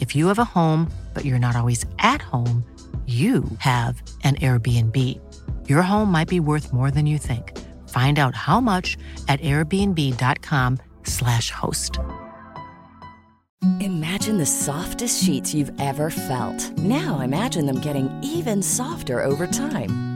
If you have a home, but you're not always at home, you have an Airbnb. Your home might be worth more than you think. Find out how much at airbnb.com/slash host. Imagine the softest sheets you've ever felt. Now imagine them getting even softer over time.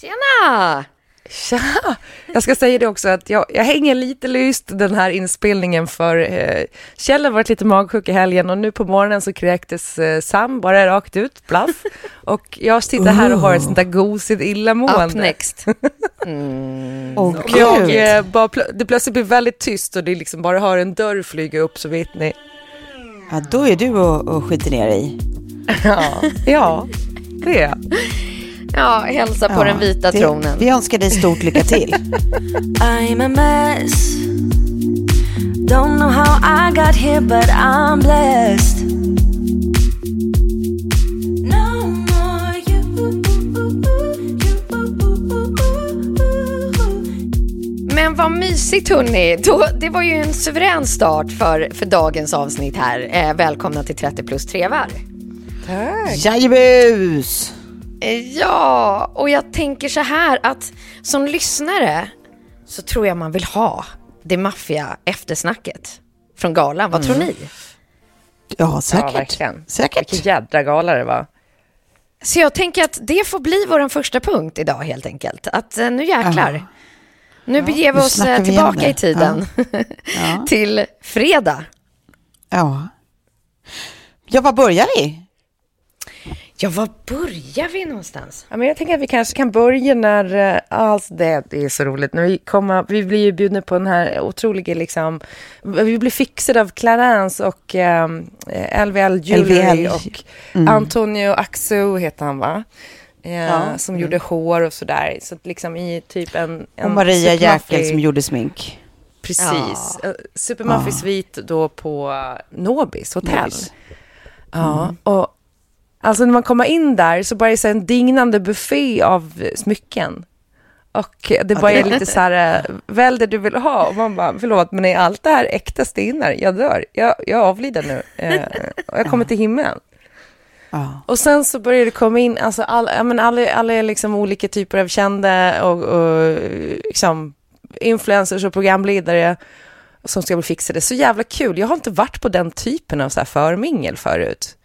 Tjena! Tja! Jag ska säga det också att jag, jag hänger lite lyst den här inspelningen för eh, Kjell har varit lite magsjuk i helgen och nu på morgonen så kräktes eh, Sam bara rakt ut, blaff. Och jag sitter här och har ett sånt där gosigt illamående. Up next. Mm. Och jag, eh, bara plö- det plötsligt blir väldigt tyst och det liksom bara hör en dörr flyga upp så vet ni. Ja, då är du och, och skiter ner dig. Ja, ja det är jag. Ja, hälsa på Ja, den vita det- tronen. Vi önskar dig stort lycka till. I'm a mess. Don't know how I got here, but I'm blessed. Men vad mysigt hörni. Då, det var ju en suverän start för, för dagens avsnitt här. Eh, välkomna till 30 plus trevar. Jajebus! Eh, Ja, och jag tänker så här att som lyssnare så tror jag man vill ha det maffiga eftersnacket från galan. Vad tror ni? Ja, Ja, säkert. verkligen. säkert. Vilken jädra gala det var. Så jag tänker att det får bli vår första punkt idag helt enkelt. Att eh, nu jäklar. Nu beger vi nu oss eh, tillbaka i tiden Ja. till fredag. Ja. Ja, var börjar vi? Ja, var börjar vi någonstans? Ja, men jag tänker att vi kanske kan börja när, alltså det, det är så roligt, när vi kommer, vi blir ju bjudna på den här otroliga liksom, vi blir fixade av Clarence och eh, LVL Jewelry och Antonio Axo heter han va? Eh, Ja. Som gjorde hår och sådär, så liksom i typ en... en Och Maria Jäkel som gjorde smink. Precis. Ja. Supermuffig svit då på Nobis hotell. Nobis. Ja, och alltså när man kommer in där så bara är det en dignande buffé av smycken. Och det bara är lite så här, eh, välj det du vill ha. Och man bara, förlåt, men är allt det här äkta stenar? Jag dör, jag, jag avlider nu. Eh, och jag kommer till himlen. Och sen så börjar det komma in, alltså alla, ja, men alla, alla är liksom olika typer av kända och, och liksom influencers och programledare som ska bli fixade. Så jävla kul. Jag har inte varit på den typen av så här förmingel förut.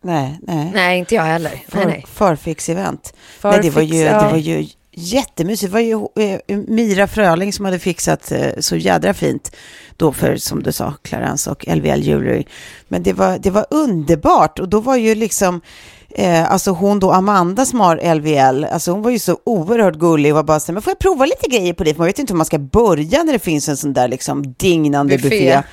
Nej, nej. Nej, inte jag heller. Nej, För, nej. Förfix-event. Nej, det var ju, Förfix, ja. det var ju jättemysigt. Det var ju eh, Mira Fröling som hade fixat eh, så jädra fint då för, som du sa, Clarence och LVL Jewelry. Men det var, det var underbart och då var ju liksom, eh, alltså hon då, Amanda som har LVL, alltså hon var ju så oerhört gullig och var bara så här, men får jag prova lite grejer på det? För man vet inte hur man ska börja när det finns en sån där liksom dignande Buffé.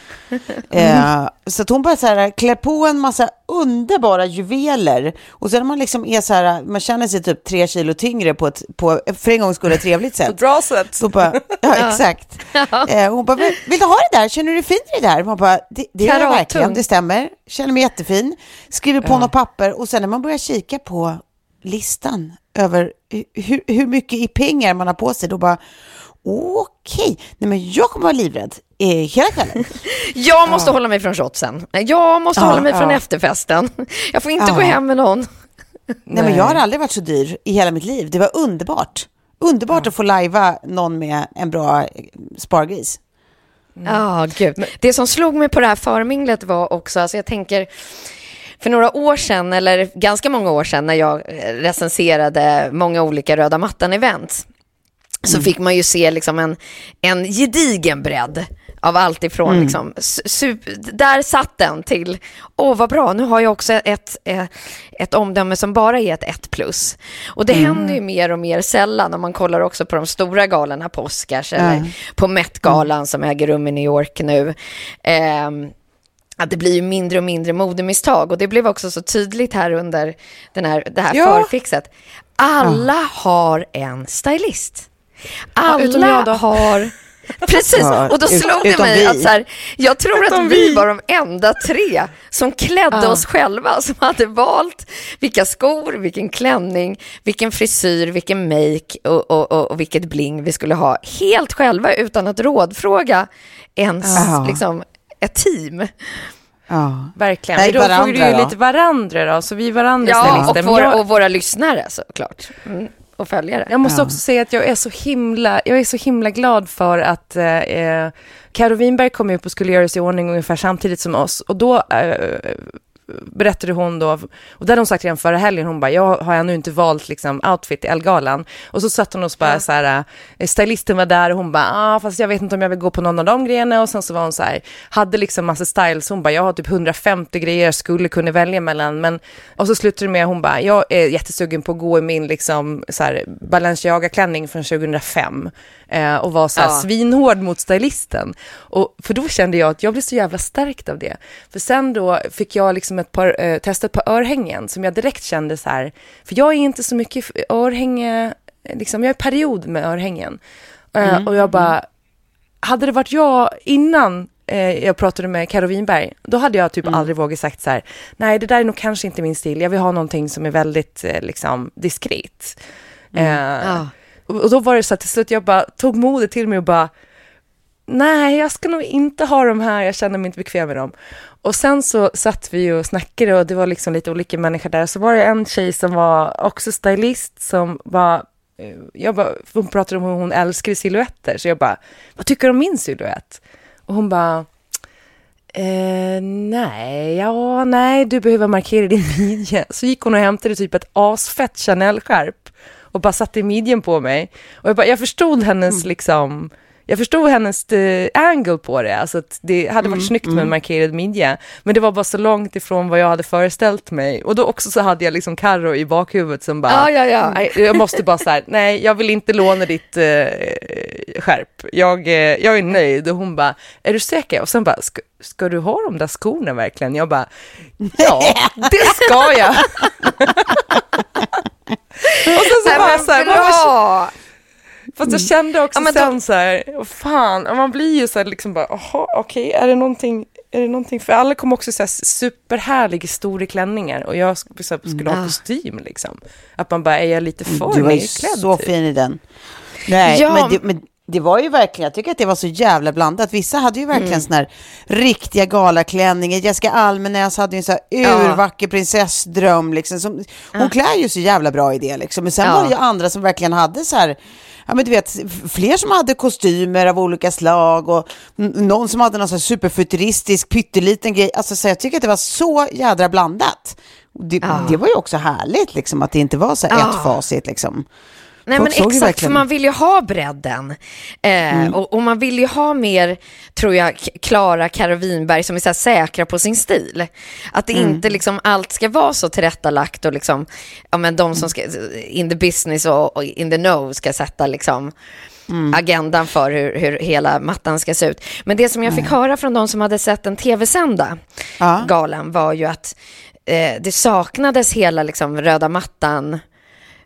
Eh, så att hon bara så här klär på en massa underbara juveler och sen när man liksom är så här, man känner sig typ tre kilo tyngre på ett, på, för en gångs skull, ett trevligt sätt. Braset. Så bara, ja exakt. Eh, hon bara, vill, du ha det där? Känner du dig fin i det där? Man bara, det, det gör jag verkligen, det stämmer. Känner mig jättefin. Skriver på något papper och sen när man börjar kika på listan över hur, hur mycket i pengar man har på sig, då bara okej, nej men jag kommer vara livrädd eh, hela kvällen. Jag måste hålla mig från shotsen. Jag måste Ja, hålla mig från ja. efterfesten. Jag får inte Ja. gå hem med någon. Nej, men jag har aldrig varit så dyr i hela mitt liv. Det var underbart. Underbart att få lajva någon med en bra eh, spargris. Ja, gud. Det som slog mig på det här förminglet var också, alltså jag tänker, för några år sedan, eller ganska många år sedan, när jag eh, recenserade många olika röda mattan-event, så fick man ju se liksom en, en gedigen bredd av allt ifrån, liksom, su- sup- där satt den till, åh vad bra, nu har jag också ett, eh, ett omdöme som bara är ett 1 plus. Och det händer ju mer och mer sällan om man kollar också på de stora galorna på Oscars eller på Met-galan som äger rum i New York nu. Ehm, att det blir ju mindre och mindre modemisstag och det blev också så tydligt här under den här, det här Ja. förfixet. Alla har en stylist. Alla då. har... Precis, Ja, och då ut- slog det mig vi. att så här, jag tror Utom att vi vi. var de enda tre som klädde Ja. oss själva, som hade valt vilka skor, vilken klänning, vilken frisyr, vilken make och, och, och, och vilket bling vi skulle ha helt själva utan att rådfråga ens Ja. liksom, ett team. Ja. Verkligen. Nej, då frågar du varandra ju då. lite varandra då, så vi är varandras Ja, och jag- och våra lyssnare såklart. Mm, och följare. Jag måste Ja. också säga att jag är så himla, jag är så himla glad för att eh, eh, Karo Winberg kom upp och skulle göra sig i ordning ungefär samtidigt som oss. Och då eh, berättade hon då, och det hade hon sagt redan förra helgen, hon bara, jag har ännu inte valt liksom outfit i Elgalan. Och så satt hon och bara så här, eh, stylisten var där och hon bara, ah, fast jag vet inte om jag vill gå på någon av de grejerna. Och sen så var hon så här, hade liksom massa styles, hon bara, jag har typ 150 grejer jag skulle kunna välja mellan. Men, och så slutade det med, hon bara, jag är jättesugen på att gå i min liksom så här Balenciaga-klänning från 2005. Eh, och var så här Ja. svinhård mot stylisten. Och, för då kände jag att jag blev så jävla stärkt av det. För sen då fick jag liksom ett par, eh, testa ett par örhängen som jag direkt kände så här, för jag är inte så mycket örhänge, liksom, jag är period med örhängen. Eh, och jag bara, hade det varit jag innan eh, jag pratade med Karo Winberg, då hade jag typ aldrig vågat sagt så här, nej det där är nog kanske inte min stil, jag vill ha någonting som är väldigt eh, liksom diskret. Eh, Ja och då var det så att till slut jag bara tog modet till mig och bara, nej jag ska nog inte ha de här, jag känner mig inte bekväm med dem. Och sen så satt vi och snackade och det var liksom lite olika människor där. Så var det en tjej som var också stylist som var, eh, jag bara, hon pratade om hur hon älskar silhuetter. Så jag bara, vad tycker du om min silhuett? Och hon bara, Eh, nej, ja, nej, du behöver markera din midja. Så gick hon och hämtade typ ett asfett Chanel-skärp och bara satte midjen på mig. Och jag, bara, jag förstod hennes liksom, jag förstod hennes eh, angle på det, alltså att det hade varit snyggt med en markerad midja. Men det var bara så långt ifrån vad jag hade föreställt mig. Och då också så hade jag liksom Karo i bakhuvudet som bara, Ja, ja, ja. Nej, jag måste bara så här, nej, jag vill inte låna ditt eh, skärp. Jag, eh, jag är nöjd. Och hon bara, är du säker? Och sen bara, ska, ska du ha de där skorna verkligen? Jag bara, ja, det ska jag. och sen så Nej, var jag men så här, vad- bra! Fast jag kände också Ja, men då- sen så här, fan, man blir ju så här liksom bara, jaha, okej, är det någonting, är det någonting, för alla kom också så här superhärliga stora klänningar och jag skulle ha Ah. kostym liksom. Att man bara, är jag lite för Du var ju så typ? fin i den. Nej, Ja. men, det, men det var ju verkligen, jag tycker att det var så jävla blandat. Vissa hade ju verkligen Mm. sån här riktiga galaklänningar. Jessica Almenäs hade ju en sån här Ja. urvacker prinsessdröm. Liksom, som, hon klär ju så jävla bra i det. Liksom. Men sen Ja. var det ju andra som verkligen hade så här, ja men du vet, fler som hade kostymer av olika slag och någon som hade någon sån här superfuturistisk pytteliten grej. Alltså så jag tycker att det var så jädra blandat. Det, Ja. det var ju också härligt liksom att det inte var så här Ja. ett facit liksom. Nej Folk men exakt, för man vill ju ha bredden. Eh, och, och man vill ju ha mer, tror jag, Klara Karo Winberg som är så säkra på sin stil. Att det inte liksom allt ska vara så tillrättalagt och liksom, ja men de som ska, in the business och, och in the know ska sätta liksom agendan för hur, hur hela mattan ska se ut. Men det som jag fick höra från de som hade sett den tv-sända Ja. galan var ju att eh, det saknades hela liksom röda mattan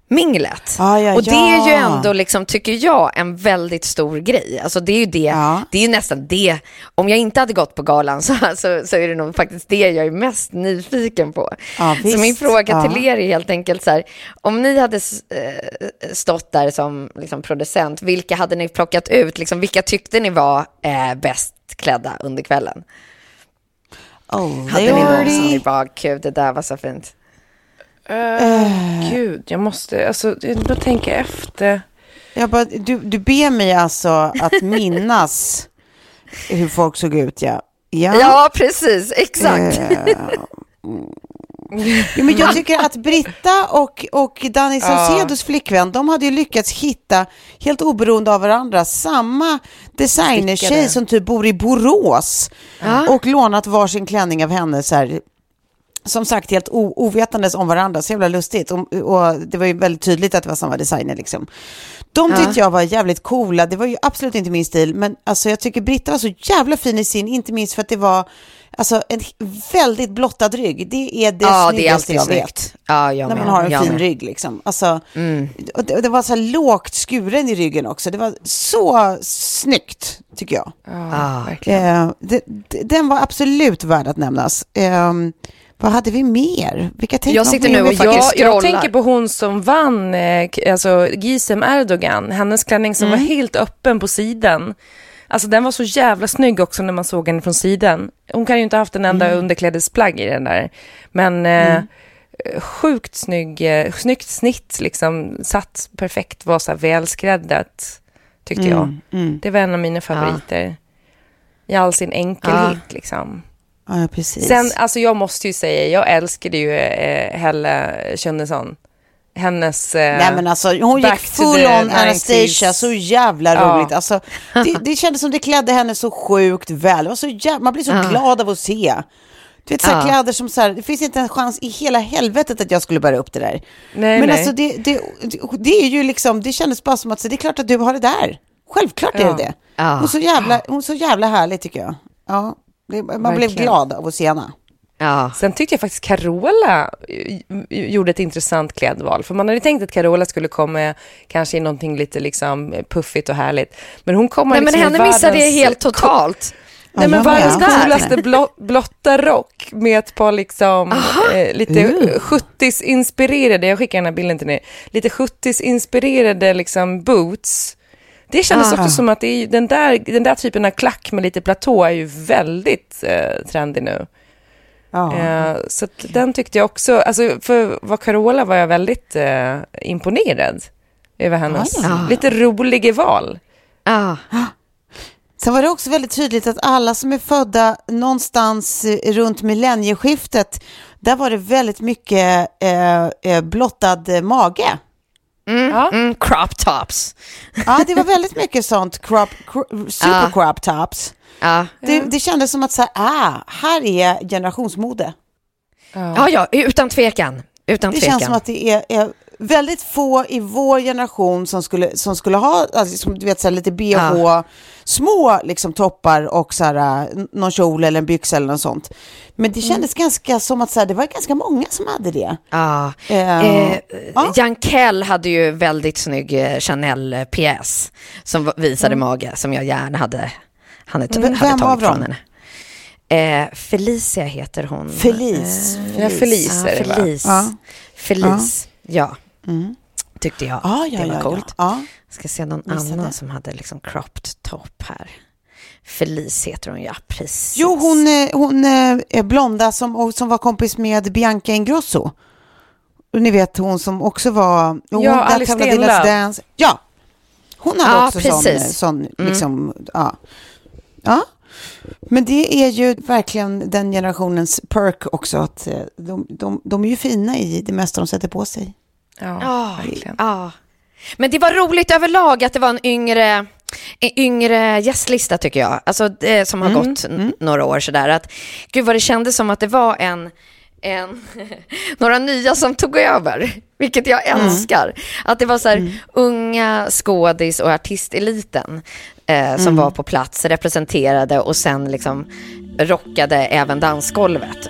minglet. Ja, ja, och det är ju ja. ändå, liksom, tycker jag, en väldigt stor grej. Alltså det är ju det, Ja. det är nästan det. Om jag inte hade gått på galan så, så, så är det nog faktiskt det jag är mest nyfiken på. Ja, så min fråga Ja. till er är helt enkelt så här, om ni hade eh, stått där som liksom, producent, vilka hade ni plockat ut? Liksom, vilka tyckte ni var eh, bäst klädda under kvällen? Oh, Hade ni någon som ni bara, gud det där var så fint? Uh, Gud, jag måste, alltså, jag bara tänka efter. Jag bara, du, du ber mig alltså att minnas hur folk såg ut, ja. Ja, Ja, precis, exakt. Mm. Jo, men jag tycker att Britta och, och Danny Saucedos flickvän, de hade ju lyckats hitta, helt oberoende av varandra, samma designertjej som typ bor i Borås och lånat varsin klänning av henne så här, som sagt helt ovetandes om varandra, så jävla lustigt. Och, och det var ju väldigt tydligt att det var samma designer liksom. De tyckte jag var jävligt coola, det var ju absolut inte min stil, men alltså jag tycker Britta var så jävla fin i sin, inte minst för att det var alltså en väldigt blottad rygg. Det är det ja, det är snyggaste jag snyggt. vet. Ja, jag När man har en jag fin med. rygg liksom. Alltså, och det, och det var så här lågt skuren i ryggen också. Det var så snyggt, tycker jag. Ja, verkligen. Eh, det, den var absolut värd att nämnas. Eh, vad hade vi mer? Vilka tänkte Jag sitter nu och Jag- Jag, tänker på hon som vann, eh, alltså Gizem Erdogan, hennes klänning som Mm. var helt öppen på sidan. Alltså den var så jävla snygg också när man såg henne från sidan. Hon kan ju inte ha haft en enda Mm. underklädesplagg i den där. Men eh, sjukt snygg, eh, snyggt snitt liksom, satt perfekt, var så här välskräddat, tyckte jag. Mm, mm. Det var en av mina favoriter. I all sin enkelhet liksom. Ja, precis. Sen, alltså jag måste ju säga, jag älskade ju eh, Helle Könnesson. Hennes... Eh, Nej men alltså hon gick full on Anastasia, 90s. så jävla Ja. roligt. Alltså, det, det kändes som det klädde henne så sjukt väl. Det var så jävla, man blir så glad av att se. Du vet, så Ja. kläder som så här, det finns inte en chans i hela helvetet att jag skulle bära upp det där. Nej, men nej. alltså det, det, det är ju liksom, det kändes bara som att så, det är klart att du har det där. Självklart är Ja. det det. Ja. Hon, är så jävla, hon är så jävla härlig tycker jag. Ja, det, man blev Verkligen. glad av att se henne. Ja. Sen tyckte jag faktiskt Carola eh, gjorde ett intressant klädval. För man hade tänkt att Carola skulle komma kanske i någonting lite liksom puffigt och härligt. Men hon kommer Nej, men liksom henne missade jag helt totalt. Nej, men världens coolaste blå, blotta rock med ett par liksom eh, lite Uh. 70s-inspirerade, jag skickar den här bilden till er, lite 70s-inspirerade liksom boots. Det kändes Ah. också som att är, den, där, den där typen av klack med lite platå är ju väldigt eh, trendig nu. Ja. Eh, så att den tyckte jag också, alltså för vad Carola var jag väldigt eh, imponerad över hennes Ah, ja. lite roliga val. Ja. Sen var det också väldigt tydligt att alla som är födda någonstans eh, runt millennieskiftet, där var det väldigt mycket eh, eh, blottad eh, mage. Ja. Mm, crop tops. Ja, det var väldigt mycket sånt, crop, cro- super Ja. crop tops. Ja. Det, det kändes som att så här, ah, här är generationsmode. ja, ja, utan tvekan. Utan Det tvekan. känns som att det är, är väldigt få i vår generation som skulle, som skulle ha, alltså, som, du vet, så här, lite bh, små liksom, toppar och så här, någon kjol eller en byxa eller något sånt. Men det kändes ganska som att så här, det var ganska många som hade det. Ja. Eh, Eh, ja. Jan Kell hade ju väldigt snygg eh, Chanel-PS som visade mage, som jag gärna hade, hade, Vem- hade vem av tagit från henne. Eh, Felicia heter hon. Felice. Eh, Ja, Felice ja, är det, va? Felice. Ja. Ja. Tyckte jag. Ja, ja, det var ja, coolt. ja. Ska se någon Missade. annan som hade liksom cropped top här. Felice heter hon, ja precis. Jo, hon, eh, hon eh, är blonda som, som var kompis med Bianca Ingrosso. Ni vet hon som också var... Hon, Ja, där Alice Stenlöf. Ja, hon hade Ja, också sån, precis. Mm. sån liksom, ja. ja. Men det är ju verkligen den generationens perk också, att eh, de, de, de är ju fina i det mesta de sätter på sig. Ja, Ja, verkligen. ja. Men det var roligt överlag att det var en yngre, en yngre gästlista tycker jag. Alltså det, som har gått n- några år sådär. Att, gud vad det kändes som att det var en, en några nya som tog över. Vilket jag älskar. Att det var så här unga skådis och artisteliten eh, som var på plats, representerade och sen liksom rockade även dansgolvet.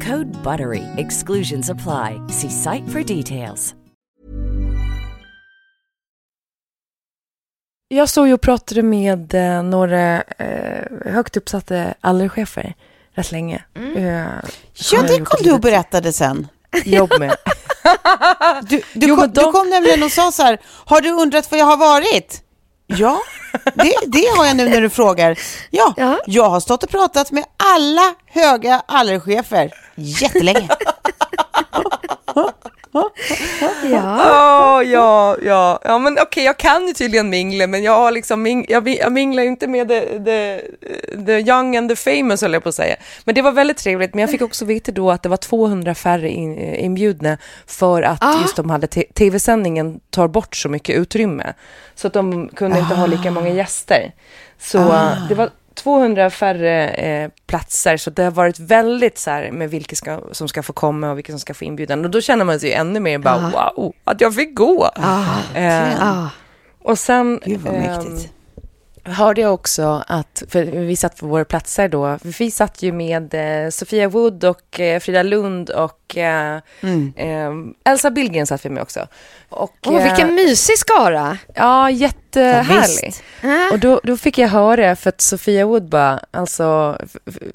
Code BUTTERY. Exclusions apply. See site for details. Jag stod ju och pratade med eh, några eh, högt uppsatta allergichefer rätt länge. Eh, Ja, det kom du och berättade sen. Jobb med. Du, du, Jo, kom, de- du kom nämligen och sa så här, har du undrat var jag har varit? Ja, det, det har jag nu när du frågar. Ja, Ja. jag har stått och pratat med alla höga allerchefer jättelänge. Ja, ja, ja, ja, men okej, jag kan ju tydligen mingla, men jag har liksom, ming, jag, jag minglar ju inte med the, the, the young and the famous, höll jag på att säga. Men det var väldigt trevligt, men jag fick också veta då att det var 200 färre in, inbjudna för att Ah. just de hade tv-sändningen tar bort så mycket utrymme. Så att de kunde inte ha lika många gäster. Så eh, det var 200 färre eh, platser, så det har varit väldigt så här med vilka ska, som ska få komma och vilka som ska få inbjudan. Och då känner man sig ju ännu mer bara wow, att jag fick gå. Eh, Ah. och sen Gud vad ehm, mäktigt. hörde jag också att, för vi satt på våra platser då, vi satt ju med eh, Sofia Wood och eh, Frida Lund och eh, Mm. eh, Elsa Billgren satt vi med också. Och, Åh, eh, vilken mysig skara. Ja, jättehärlig. visst. och då, då fick jag höra, för att Sofia Wood bara, alltså,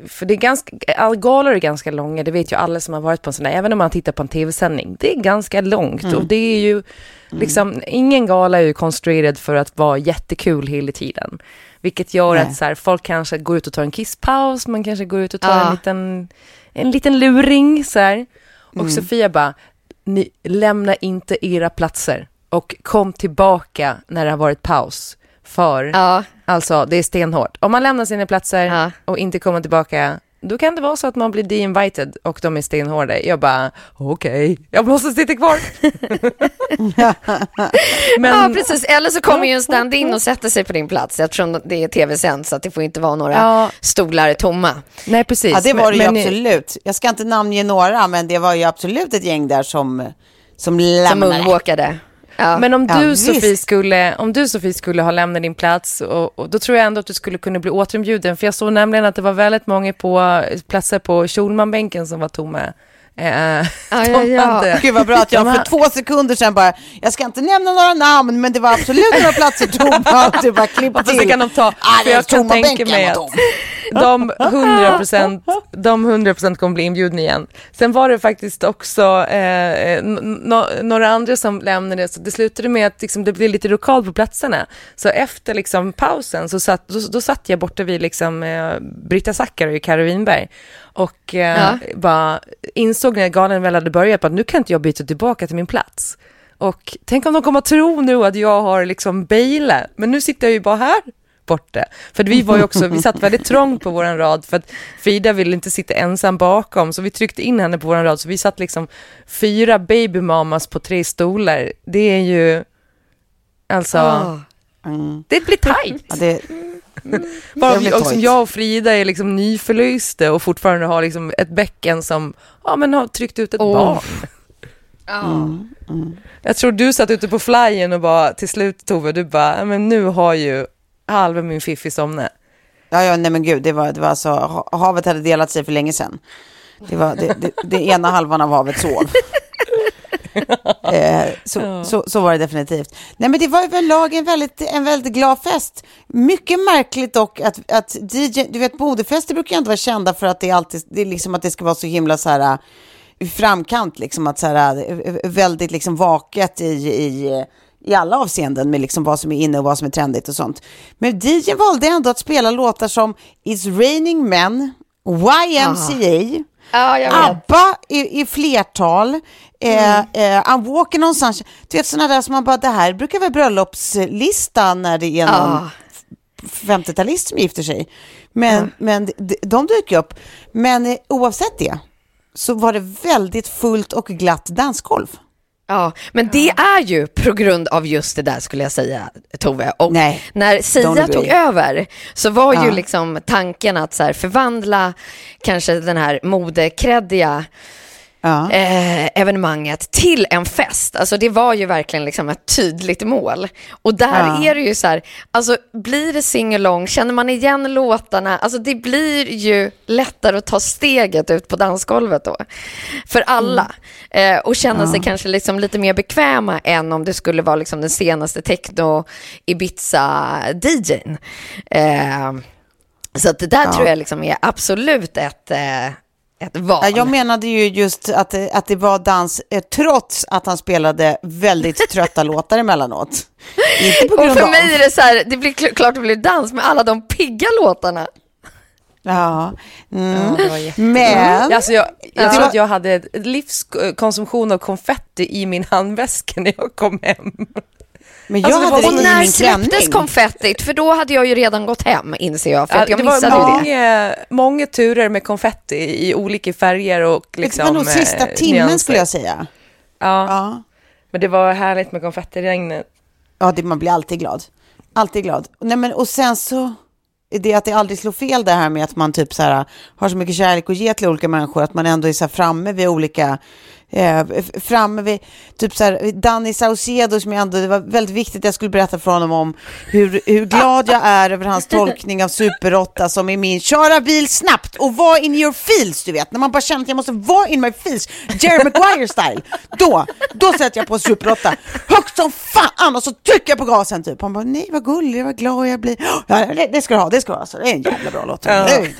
för det är ganska, alla galor är ganska långa, det vet ju alla som har varit på en sån där, även om man tittar på en tv-sändning, det är ganska långt och det är ju, liksom, ingen gala är ju konstruerad för att vara jättekul hela tiden. Vilket gör Nej. att så här, folk kanske går ut och tar en kisspaus, man kanske går ut och tar Ja. en, liten, en liten luring så här. Och Sofia bara, ni lämna inte era platser och kom tillbaka när det har varit paus. För, Ja, alltså det är stenhårt. Om man lämnar sina platser Ja. och inte kommer tillbaka, då kan det vara så att man blir de-invited och de är stenhårda. Jag bara, okej, jag måste sitta kvar. Men, ja, precis. Eller så kommer ju en stand-in och sätter sig på din plats eftersom det är tv-sänt så att det får inte vara några Ja. stolar tomma. nej precis. Ja, det var det ju Men- absolut. Jag ska inte namnge några, men det var ju absolut ett gäng där som, som Som lämnade. moonwalkade. Ja. Men om Ja, du, visst. Sofie, skulle, om du Sofie skulle ha lämnat din plats, och, och då tror jag ändå att du skulle kunna bli återinbjuden. För jag såg nämligen att det var väldigt många på platser på Schulmanbänken som var tomma. Eh, Ja, ja, ja. hade- Gud vad bra att jag för två sekunder sedan bara, jag ska inte nämna några namn, men det var absolut några platser tomma. Du bara klipp Och så till. kan de ta, Ah, för jag kan tänka mig att de 100%, de 100% kommer bli inbjudna igen. Sen var det faktiskt också eh, no- några andra som lämnade, så det slutade med att liksom, det blev lite lokal på platserna. Så efter liksom, pausen så satt, då, då satt jag borta vid liksom, eh, Britta Zackari och Karo Winberg och eh, Ja. bara insåg när galan väl hade börjat att nu kan inte jag byta tillbaka till min plats. Och tänk om de kommer att tro nu att jag har liksom bailat, men nu sitter jag ju bara här borta. För vi var ju också, vi satt väldigt trångt på våran rad för att Frida ville inte sitta ensam bakom, så vi tryckte in henne på våran rad, så vi satt liksom fyra babymamas på tre stolar. Det är ju, Alltså, Ah. det blir tajt. Ja, det, Bara Det vi, och som jag och Frida är liksom nyförlöste och fortfarande har liksom ett bäcken som ja, men har tryckt ut ett Åh. barn. Mm, Jag tror du satt ute på flyen och bara till slut Tove, du bara, "Ja, men nu har ju halva min fiffi somnat. ja, ja, nej men gud, det var, det var alltså, ha- havet hade delat sig för länge sedan. Det var det, det, det ena halvan av havet sov. eh, så, så, så var det definitivt. Nej men det var överlag en väldigt, en väldigt glad fest. Mycket märkligt dock att, att DJ, du vet bodefester brukar inte vara kända för att det alltid, det är liksom att det ska vara så himla så här äh, i framkant liksom att så här äh, väldigt liksom vaket i, i i alla avseenden med liksom vad som är inne och vad som är trendigt och sånt. Men DJ valde ändå att spela låtar som It's Raining Men, YMCA, Ja, jag vet. ABBA i, i flertal, eh, eh, I'm walking on sunshine. Du vet sådana där som man bara, det här brukar vara bröllopslistan när det är någon Ja. 50-talist som gifter sig. Men, men de, de dyker upp. Men eh, oavsett det så var det väldigt fullt och glatt dansgolv. Ja, men det är ju på grund av just det där skulle jag säga, Tove. Och Nej, när Sia tog över så var ju Ja. liksom tanken att så här förvandla kanske den här modekreddiga Ja. eh, evenemanget till en fest. Alltså det var ju verkligen liksom ett tydligt mål. Och där Ja. är det ju så här, alltså blir det singalong, känner man igen låtarna, alltså det blir ju lättare att ta steget ut på dansgolvet då. För alla. Eh, och känna sig kanske liksom lite mer bekväma än om det skulle vara liksom den senaste techno Ibiza-DJn. Eh, så att det där tror jag liksom är absolut ett, ett val. Ja, jag menade ju just att, det- att det var dans eh, trots att han spelade väldigt trötta låtar emellanåt. Inte på Och grund för av. mig är det så här, det blir kl- klart det blir dans med alla de pigga låtarna. Ja. Mm. det var jätte- Men, Alltså jag, jag Ja. tror att jag hade livskonsumtion av konfetti i min handväska när jag kom hem. Men jag Alltså, det var- hade Och när släpptes konfettit? För då hade jag ju redan gått hem, inser jag. För att jag det var missade ju det. många, många turer med konfetti i olika färger och liksom... det var nog sista eh, timmen nyanser. skulle jag säga. Ja, Ja, men det var härligt med konfettiregnet. ja det, man blir alltid glad. Alltid glad. Nej, men, och sen så, är det att det aldrig slår fel det här med att man typ så här, har så mycket kärlek att ge till olika människor, att man ändå är så framme vid olika Eh, framme vid, typ så här, Danny Saucedo som jag ändå, det var väldigt viktigt att jag skulle berätta för honom om hur, hur glad jag är över hans tolkning av Super 8 som är min köra bil snabbt och vara in your feels, du vet, när man bara känner att jag måste vara in my feels, Jerry Maguire style, då, då sätter jag på Super 8, högt som fan och så trycker jag på gasen typ. Han bara, nej vad gullig, vad glad jag blir. Ja, det, det ska du ha, det ska du ha, så det är en jävla bra låt. Det,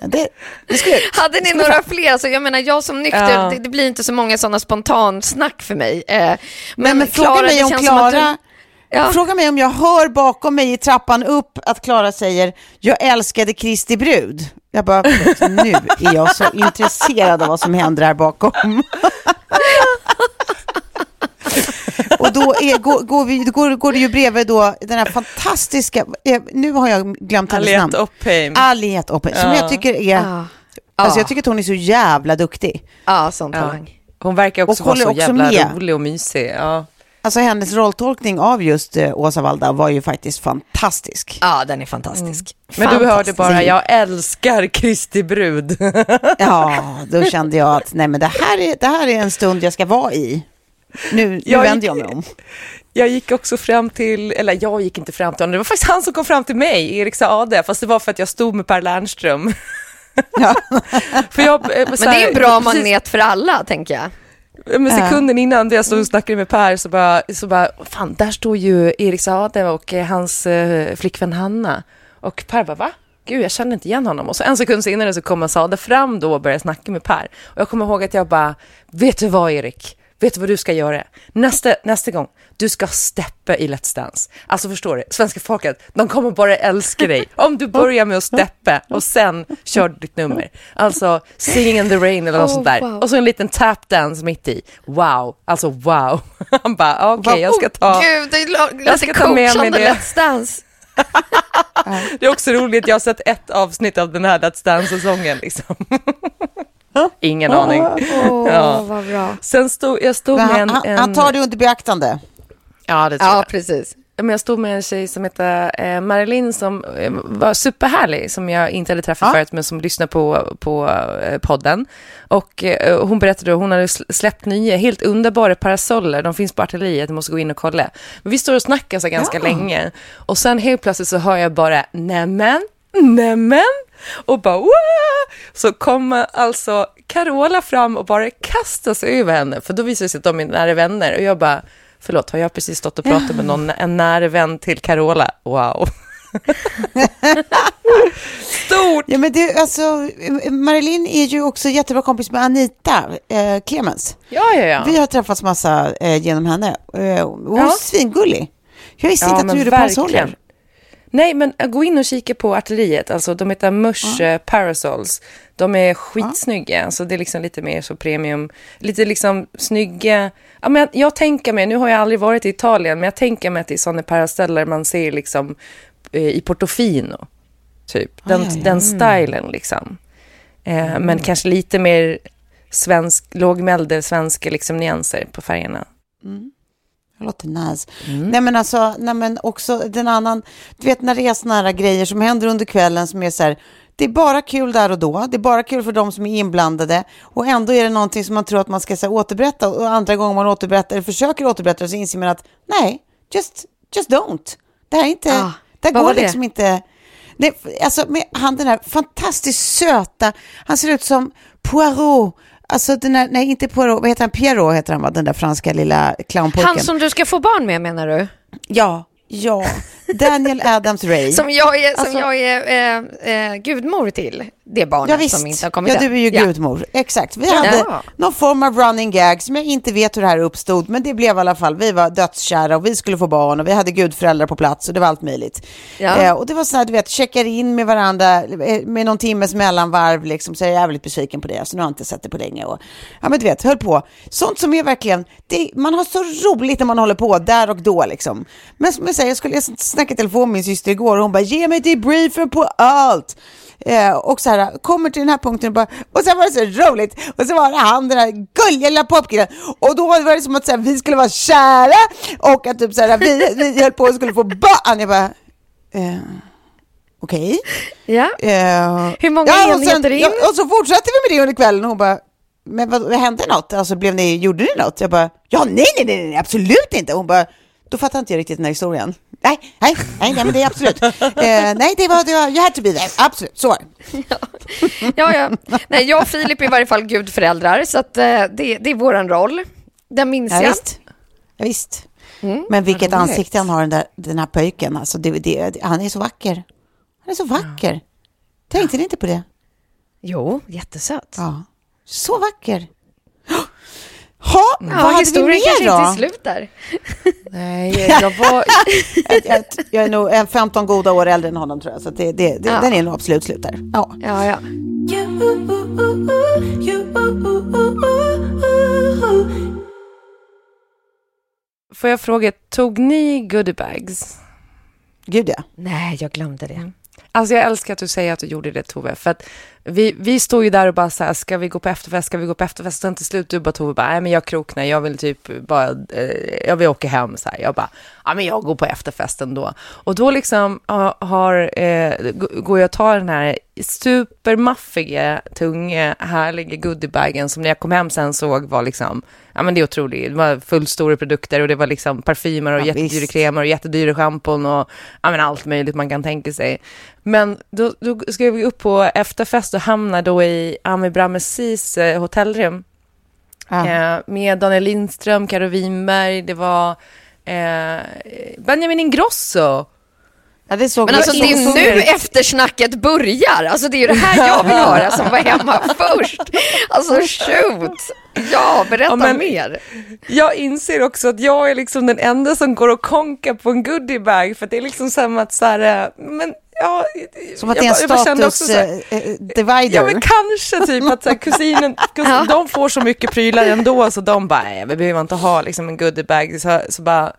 det, det Hade ni några fler? Så jag menar, jag som nykter, Ja. det, det blir inte så många sådana spontansnack för mig. Eh, men Men, men fråga Klara, mig det om Klara... Ja. Fråga mig om jag hör bakom mig i trappan upp att Klara säger jag älskade Kristi brud. Jag bara, nu är jag så intresserad av vad som händer här bakom. Och då är, går, går, vi, går, går det ju bredvid då den här fantastiska, eh, nu har jag glömt hennes namn. Aliette Oppheim. Aliette Oppheim, som Ja. jag tycker är, Ja. alltså Ja. jag tycker att hon är så jävla duktig. Ja, sån Ja. talang. Hon verkar också Och vara så också jävla med. rolig och mysig. Ja. Alltså hennes rolltolkning av just eh, Åsa Walda var ju faktiskt fantastisk. Ja, den är fantastisk. Men du hörde bara, jag älskar Kristi brud. Ja, då kände jag att nej men det här är, det här är en stund jag ska vara i. Nu, nu Jag vänder gick- jag mig om. Jag gick också fram till, eller jag gick inte fram till honom, det var faktiskt han som kom fram till mig, Erik Saade, fast det var för att jag stod med Per Lernström. Ja. för jag, eh, så Men det är här- en bra precis- magnet för alla, tänker jag. Men sekunden innan det jag stod och snackade med Per så bara, så bara, fan, där står ju Erik Saade och eh, hans eh, flickvän Hanna. Och Per bara, va? Gud, jag känner inte igen honom. Och så en sekund senare så kommer Saade fram då och börjar snacka med Per. Och jag kommer ihåg att jag bara, vet du vad Erik? Vet du vad du ska göra? Nästa, nästa gång, du ska steppa i Let's Dance. Alltså förstår du, svenska folket, de kommer bara älska dig. Om du börjar med att steppa och sen kör ditt nummer. Alltså Singing in the rain eller något Oh, sånt där. wow. Och så en liten tapdance mitt i. Wow, alltså wow. Han bara, okej, jag ska ta... Gud, det Jag ska ta med mig det. Let's Dance. Det är också roligt, jag har sett ett avsnitt av den här Let's Dance-säsongen liksom. Ingen aning. Åh, Ja. vad bra. Sen stod jag stod Men med han, en... han, en han tar det under beaktande. Ja, det tror Ja, jag. precis. Men jag stod med en tjej som heter eh, Marilyn som eh, var superhärlig, som jag inte hade träffat Ja. förut, men som lyssnar på, på eh, podden. Och eh, hon berättade att hon hade sl- släppt nya, helt underbara parasoller. De finns på artilleriet, du måste gå in och kolla. Men vi står och snackar så ganska Ja. länge. Och sen helt plötsligt så hör jag bara, nämen, nämen. Och bara, Wah! Så kommer alltså Carola fram och bara kastar sig över henne. För då visar det sig att de är nära vänner. Och jag bara, förlåt, har jag precis stått och pratat med någon, en nära vän till Carola? Wow. Stort! Ja, men det, alltså, Marilyn är ju också jättebra kompis med Anita eh, Clemens. Ja, ja, ja. Vi har träffats massa eh, genom henne. Eh, hon är Ja. svingullig. Jag visste Ja, inte att du gjorde verkligen. Nej, men gå in och kika på artilleriet. Alltså, de heter Mush eh, Parasols. De är skitsnygga. Alltså, det är liksom lite mer så premium. Lite liksom snygga. Ja, men jag, jag tänker mig, nu har jag aldrig varit i Italien, men jag tänker mig att det är sådana parasoller man ser liksom eh, i Portofino. Typ. Den, ja, ja. den stilen liksom. Eh, Men kanske lite mer svensk, lågmälde svenska liksom nyanser på färgerna. Det låter nice. Nej men alltså, nej men också den annan, du vet när det är såna här grejer som händer under kvällen som är så här, det är bara kul där och då, det är bara kul för de som är inblandade och ändå är det någonting som man tror att man ska så här, återberätta och andra gånger man återberättar eller försöker återberätta så inser man att nej, just, just don't. Det här är inte, Ah, det här går det? liksom inte. Nej, alltså med han den här fantastiskt söta, han ser ut som Poirot, alltså den där, nej inte Poirot, vad heter han, Pierrot heter han va, den där franska lilla clownpojken. Han som du ska få barn med menar du? Ja, ja. Daniel Adams-Ray. Som jag är, som Alltså- jag är eh, eh, gudmor till, det barnet Ja, visst. som inte har kommit ja, du är ju Ja. gudmor. Exakt. Vi Ja. hade någon form av running gag som jag inte vet hur det här uppstod, men det blev i alla fall, vi var dödskära och vi skulle få barn och vi hade gudföräldrar på plats och det var allt möjligt. Ja. Eh, och det var så här, du vet, checkar in med varandra eh, med någon timmes mellanvarv, liksom, så är jag jävligt besviken på det, så nu har jag inte sett det på länge. Och, ja, men du vet, höll på. Sånt som är verkligen, det, man har så roligt när man håller på där och då liksom. Men som jag säger, jag skulle jag snacka i telefon med min syster igår och hon bara, ge mig debriefen på allt. Eh, och så här, kommer till den här punkten och bara, och sen var det så roligt. Och så var det han, den här gulliga lilla popkillen. Och då var det som att så här, vi skulle vara kära och att typ så här, vi, vi höll på och skulle få barn. Jag bara, eh, okej. Ja. Eh, Hur många och enheter sen, in? Ja, och så fortsatte vi med det under kvällen och hon bara, men vad, vad hände något? Alltså blev ni, gjorde ni något? Jag bara, ja nej, nej, nej, nej absolut inte. Hon bara, då fattar inte jag riktigt den här historien. Nej, nej, nej, nej men det är absolut. Eh, nej, det var, det var, you had to be there. Absolut, så det. Ja, ja. Nej, jag och Filip är i varje fall gudföräldrar, så att, eh, det, det är vår roll. Den minns Ja, jag. visst. Ja, visst. Men vilket ansikte han har den, där, den här pojken. Alltså, det, det, han är så vacker. Han är så vacker. Tänkte ni inte på det? Jo, jättesöt. Ja. Så vacker. Ha, vad Ja, hade vi kanske mer då? inte är slut där. Nej, jag var... jag, jag, jag är nog en 15 goda år äldre än honom tror jag. Så det, det, det, Ja. den är nog absolut slut där. Ja. Ja, ja. Får jag fråga, tog ni goodiebags? Gud ja. Nej, jag glömde det. Alltså jag älskar att du säger att du gjorde det Tove, för att vi, vi står ju där och bara så här, ska vi gå på efterfest, ska vi gå på efterfest? Sen till slut du bara Tove, bara, nej men jag kroknar, jag vill typ bara, eh, jag vill åka hem så här. Jag bara, ja men jag går på efterfesten då. Och då liksom har, eh, går jag och tar den här supermaffiga, tunga, härliga goodiebagen som när jag kom hem sen såg var liksom, ja men det är otroligt, det var fullt stora produkter och det var liksom parfymer och Ja, jättedyra kremer och jättedyra schampon och ja, men allt möjligt man kan tänka sig. Men då, då ska vi upp på efterfest och hamnar då i Ami Bramesis eh, hotellrum ja. eh, med Daniel Lindström, Karo Winberg, det var eh, Benjamin Ingrosso. Ja det såg Men alltså det är nu eftersnacket börjar. Alltså det är ju det här jag vill höra som var hemma först. Alltså shoot! Ja, berätta Ja, men- mer. Jag inser också att jag är liksom den enda som går och konkar på en goodiebag för det är liksom som att så här, eh, men ja. Som att jag det är en bara- jag bara kände också status så här, eh, eh, divider. Ja men kanske typ att så här, kusinen, kus, Ja. de får så mycket prylar ändå så de bara, nej vi behöver inte ha liksom en goodiebag. Så, så bara,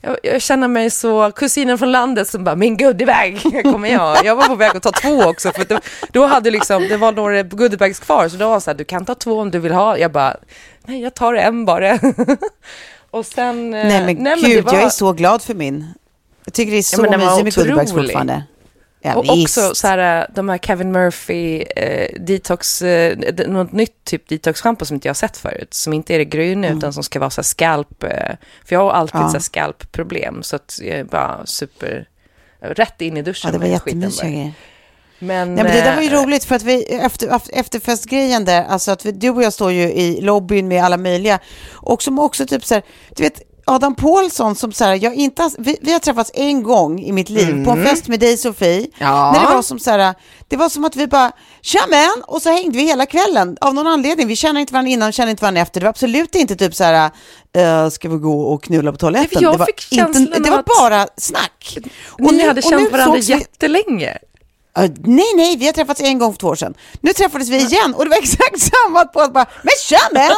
jag, jag känner mig så, kusinen från landet som bara, min goodiebag kommer jag. Jag var på väg att ta två också för då, då hade liksom, det var några goodiebags kvar så då var så här, du kan ta två om du vill ha. Jag bara, nej jag tar en bara. Och sen... eh, Nej men det gud, var- jag är så glad för min. Jag tycker det är så var mysigt med Goodiebags fortfarande. Ja, och visst. också så här, de här Kevin Murphy eh, detox, eh, något nytt typ detox-schampo som inte jag har sett förut. Som inte är det gröna utan som ska vara så här scalp. Eh, för jag har alltid Mm. Ja. så här scalp-problem. Så att jag är bara super, rätt in i duschen Ja, det var med skiten. Men, Nej, men det där var ju eh, roligt för att vi efter- efterfestgrejen där, alltså att vi, du och jag står ju i lobbyn med alla möjliga och som också typ så här, du vet Adam Pålsson som så här, jag inte, vi, vi har träffats en gång i mitt liv på en fest med dig Sofie. Mm. Ja. När det var som så här, det var som att vi bara, tja men, och så hängde vi hela kvällen av någon anledning. Vi känner inte varandra innan, känner inte varandra efter. Det var absolut inte typ så här, uh, ska vi gå och knulla på toaletten? Nej, det var, inte, det var bara snack. Ni nu- hade och känt varandra vi- jättelänge. Ja, nej, nej, vi har träffats en gång för två år sedan. Nu träffades vi igen och det var exakt samma på att bara, men tja men!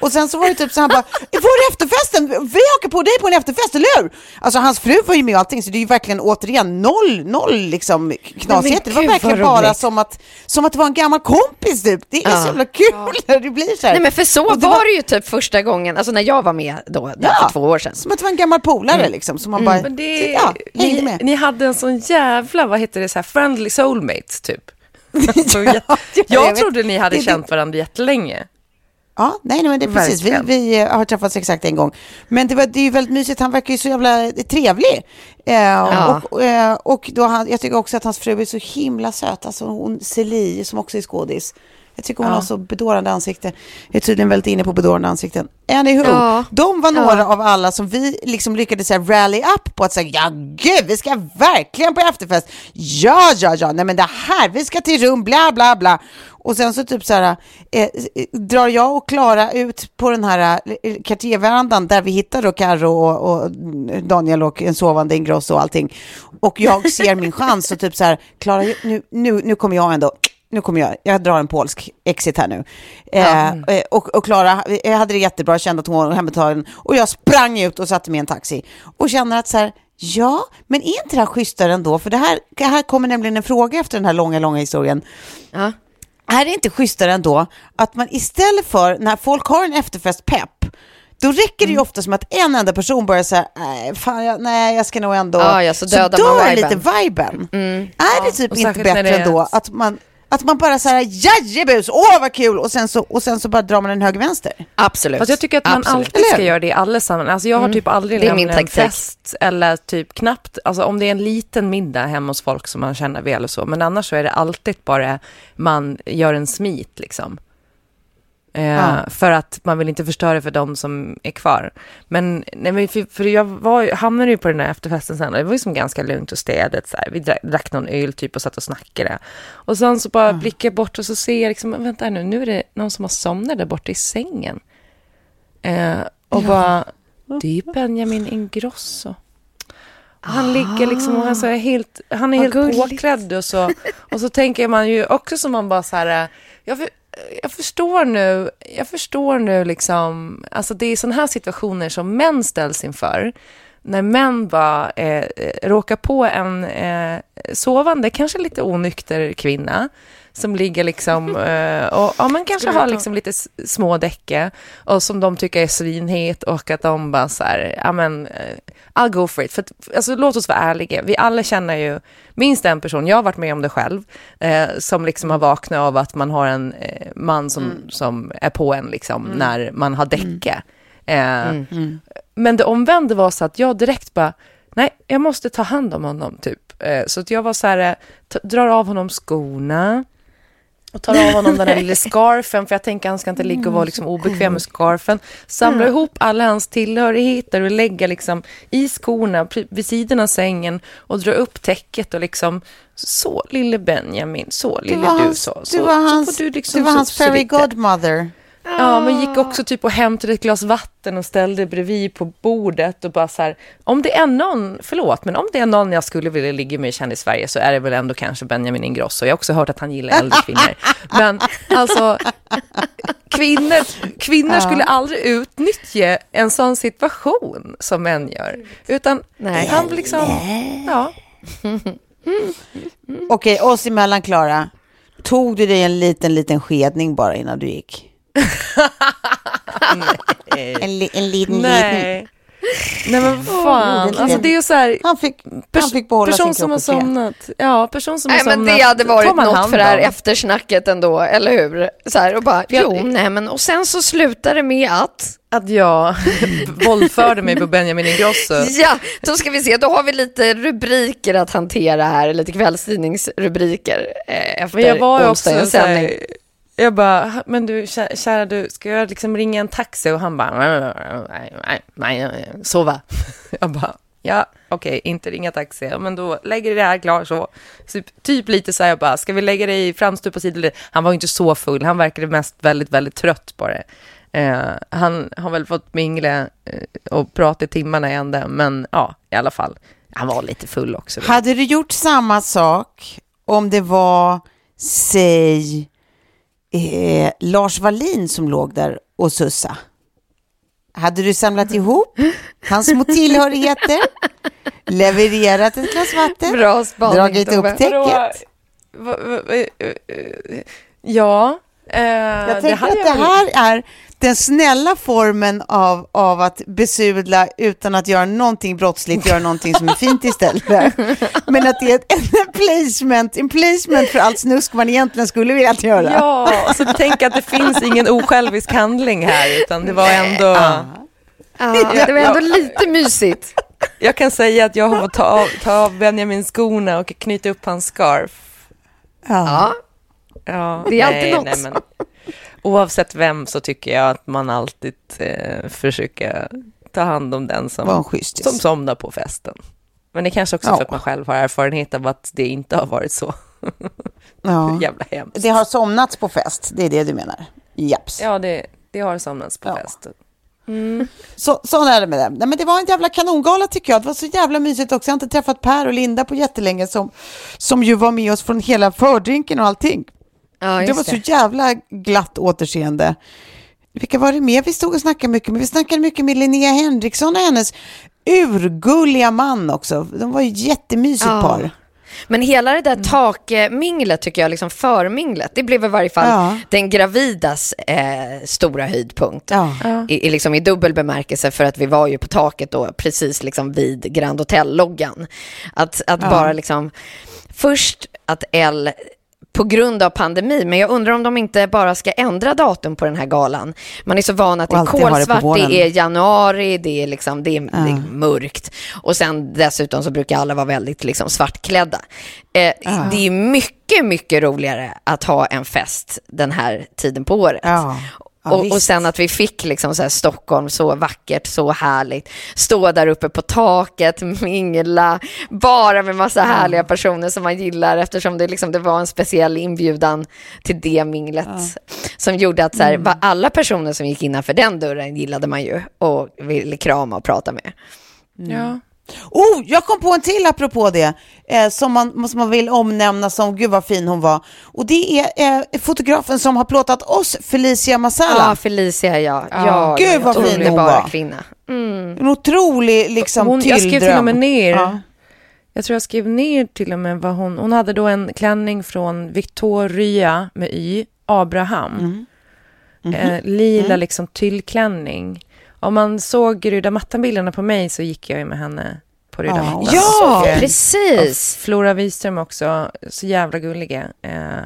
Och sen så var det typ så han bara, var är efterfesten? Vi hakar på dig på en efterfest, eller hur? Alltså hans fru var ju med och allting, så det är ju verkligen återigen noll, noll liksom knasigheter. Det var verkligen bara som att, som att det var en gammal kompis typ. Det är så jävla kul när det blir så här. Nej men för så Och det var det ju typ första gången, alltså när jag var med då, Ja. för två år sedan. Som att det var en gammal polare liksom, som man bara, Men det, ja, ni, med. ni hade en sån jävla, vad heter det, så här friendly soulmates typ. Alltså, jag, jag trodde ni hade Det- det- känt varandra jättelänge. Ja, nej, nej men det är precis. Vi, vi eh, har träffats exakt en gång. Men det, var, det är ju väldigt mysigt. Han verkar ju så jävla trevlig. Eh, och, eh, och då han, jag tycker också att hans fru är så himla söt. Alltså hon Celie som också är skådis. Jag tycker hon Ja. har så bedårande ansikte. Jag är tydligen väldigt inne på bedårande ansikten. Anywho, Ja. de var några av alla som vi liksom lyckades så här, rally up på att säga ja gud, vi ska verkligen på efterfest. Ja, ja, ja, nej men det här, vi ska till rum, bla, bla, bla. Och sen så typ så här, eh, drar jag och Klara ut på den här eh, Cartierverandan där vi hittar då Karo och, och Daniel och en sovande Ingrosso och allting. Och jag ser min chans och typ så här, Klara, nu, nu, nu kommer jag ändå nu kommer jag, jag drar en polsk exit här nu. Eh, eh, och och Klara jag hade det jättebra, kände att hon var hemtagen. Och jag sprang ut och satte mig i en taxi. Och känner att så här, ja, men är inte det här schysstare ändå? För det här, det här kommer nämligen en fråga efter den här långa, långa historien. Ja. Är det inte schysstare ändå att man istället för när folk har en efterfestpepp då räcker det ju ofta som att en enda person börjar säga, nej, fan, jag, nej, jag ska nog ändå... Ja, ja, så dödar dör man lite viben. viben. Är det typ och inte särskilt när bättre det ändå att man, att man bara säger jajebus, åh vad kul, och sen, så, och sen så bara drar man en höger vänster? Absolut. Fast jag tycker att man Absolut. alltid ska göra det i alla sammanhang. Alltså jag har typ aldrig lämnat en fest eller typ knappt, alltså om det är en liten middag hemma hos folk som man känner väl och så, men annars så är det alltid bara man gör en smit liksom. Eh, Ja. För att man vill inte förstöra för de som är kvar. Men, nej, men för, för jag var, hamnade ju på den här efterfesten sen och det var ju som ganska lugnt och städat. Så här. Vi drack, drack någon öl typ och satt och snackade. Och sen så bara blickar jag bort och så ser jag liksom, vänta här nu, nu är det någon som har somnat där borta i sängen. Eh, och bara, det är Benjamin Ingrosso. Han ligger liksom och han, så är helt, han är helt gulligt. påklädd och så. Och så tänker man ju också som man bara så här, jag, jag förstår nu, jag förstår nu liksom, alltså det är sådana här situationer som män ställs inför. När män bara eh, eh, råkar på en eh, sovande, kanske lite onykter kvinna som ligger liksom eh, och ja, man kanske har liksom lite små däcke och som de tycker är svinhet och att de bara så här, ja men eh, I'll go for it. För att, alltså, låt oss vara ärliga, vi alla känner ju minst en person, jag har varit med om det själv, eh, som liksom har vaknat av att man har en eh, man som, som är på en liksom när man har däcke. Eh, Men det omvända var så att jag direkt bara, nej, jag måste ta hand om honom typ. Eh, Så att jag var så här, eh, drar av honom skorna och tar av honom den där lilla scarfen, för jag tänker han ska inte ligga och vara liksom obekväm med scarfen. Samlar ihop alla hans tillhörigheter och lägger liksom i skorna vid sidan av sängen och drar upp täcket och liksom så lille Benjamin, så lille du, så. så, var så hans, får du liksom du var så- hans så fairy godmother. Ja, men gick också typ och hämtade ett glas vatten och ställde bredvid på bordet och bara så här, om det är någon, förlåt, men om det är någon jag skulle vilja ligga med känd i Sverige så är det väl ändå kanske Benjamin Ingrosso. Jag har också hört att han gillar äldre kvinnor. Men alltså, kvinnor, kvinnor skulle aldrig utnyttja en sån situation som män gör. Utan Nej. han liksom, ja. Okej, oss emellan Klara. Tog du dig en liten, liten skedning bara innan du gick? En, li, en liten, liten. Nej. Nej men fan, alltså det är ju så här, Han fick, pers- han fick behålla person sin som har somnat. Ja, person som Nej, har men somnat. det hade varit något för det här om. eftersnacket ändå, eller hur? Så här, och bara, jag- jo, nej men, och sen så slutar det med att, Att jag våldförde mig på Benjamin Ingrosso. ja, då ska vi se, då har vi lite rubriker att hantera här, lite kvällstidningsrubriker eh, efter Men jag var också sändning jag bara, men du kära du, ska jag liksom ringa en taxi? Och han bara, nej, nej, nej, sova. Jag bara, ja, okej, inte ringa taxi, Ja, men då lägger det här klart så. Typ, typ lite så här, jag bara, ska vi lägga dig framstupa sidor? Han var ju inte så full, han verkade mest väldigt, väldigt trött på det. Eh, han har väl fått mingla eh, och prata i timmarna i ända, men ja, i alla fall. Han var lite full också. Hade du gjort samma sak om det var, säg, eh, Lars Wallin som låg där och sussa? Hade du samlat ihop hans små tillhörigheter, levererat ett glas vatten, Bra spaning, dragit upp täcket? Va- eh, eh, Ja, eh, Jag det tänker att det här är den snälla formen av, av att besudla utan att göra någonting brottsligt, göra någonting som är fint istället. Men att det är ett, en, placement, en placement för allt snusk man egentligen skulle vilja göra. Ja, alltså tänk att det finns ingen osjälvisk handling här, utan det var ändå... Ja, det var ändå lite mysigt. Jag kan säga att jag har fått ta av, ta av Benjamin skorna och knyta upp hans scarf. Ja, Ja, Det är alltid något. men, oavsett vem så tycker jag att man alltid eh, försöker ta hand om den som, som somnar på festen. Men det kanske också Ja. för att man själv har erfarenhet av att det inte har varit så ja. jävla hemskt. Det har somnats på fest, det är det du menar? Japs. Ja, det, det har somnats på Ja. festen. Så, så är det med det. Nej, men det var en jävla kanongala tycker jag. Det var så jävla mysigt också. Jag har inte träffat Per och Linda på jättelänge som, som ju var med oss från hela fördrinken och allting. Ja det var så jävla glatt återseende. Vilka var det mer vi stod och snackade mycket med? Vi snackade mycket med Linnea Henriksson och hennes urgulliga man också. De var ju jättemysigt Ja. par. Men hela det där takminglet tycker jag, liksom förminglet, det blev i varje fall Ja. den gravidas eh, stora höjdpunkt. Ja. I, i, liksom I dubbel bemärkelse för att vi var ju på taket då, precis liksom vid Grand Hotel-loggan. Att, att Ja. bara liksom, först att L på grund av pandemi, men jag undrar om de inte bara ska ändra datum på den här galan. Man är så van att det är det kolsvart, våren. det är januari, det är, liksom, det är, det är mörkt. Och sen dessutom så brukar alla vara väldigt liksom, svartklädda. Eh, Det är mycket, mycket roligare att ha en fest den här tiden på året. Ja. Ja, och, och sen att vi fick liksom så här Stockholm så vackert, så härligt. Stå där uppe på taket, mingla, bara med massa härliga personer som man gillar eftersom det, liksom, det var en speciell inbjudan till det minglet. Som gjorde att så här, va- alla personer som gick innanför den dörren gillade man ju och ville krama och prata med. Ja. Oh, jag kom på en till apropå det, eh, som, man, som man vill omnämna som, gud vad fin hon var. Och det är eh, fotografen som har plåtat oss, Felicia Masala. Ja, Felicia, ja. ja Gud, vad fin hon var. kvinna. En otrolig liksom Hon, jag skrev till och med ner, Ja. jag tror jag skrev ner till och med vad hon, hon hade då en klänning från Victoria med Y, Abraham. Eh, lila liksom tyllklänning. Om man såg röda mattan-bilderna på mig så gick jag ju med henne på röda Ja. mattan. Ja, Och, eh, precis. och Flora Wiström också, så jävla gulliga. Eh,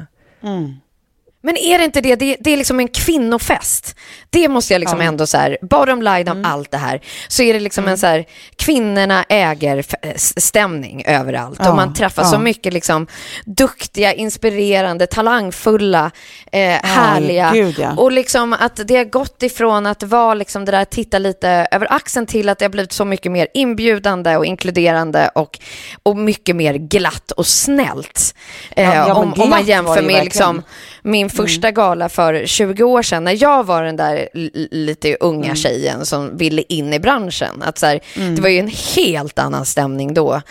Men är det inte det, det, det är liksom en kvinnofest. Det måste jag liksom ändå så här, bottom line av allt det här, så är det liksom en så här, kvinnorna äger s- stämning överallt Ja, och man träffar så ja. mycket liksom duktiga, inspirerande, talangfulla, eh, härliga gud, ja. och liksom att det har gått ifrån att vara liksom det där titta lite över axeln till att det har blivit så mycket mer inbjudande och inkluderande och, och mycket mer glatt och snällt. Eh, Ja, ja, om, om man jämför med liksom verkligen. Min första gala för 20 år sedan när jag var den där lite unga tjejen som ville in i branschen. Att så här, Det var ju en helt annan stämning då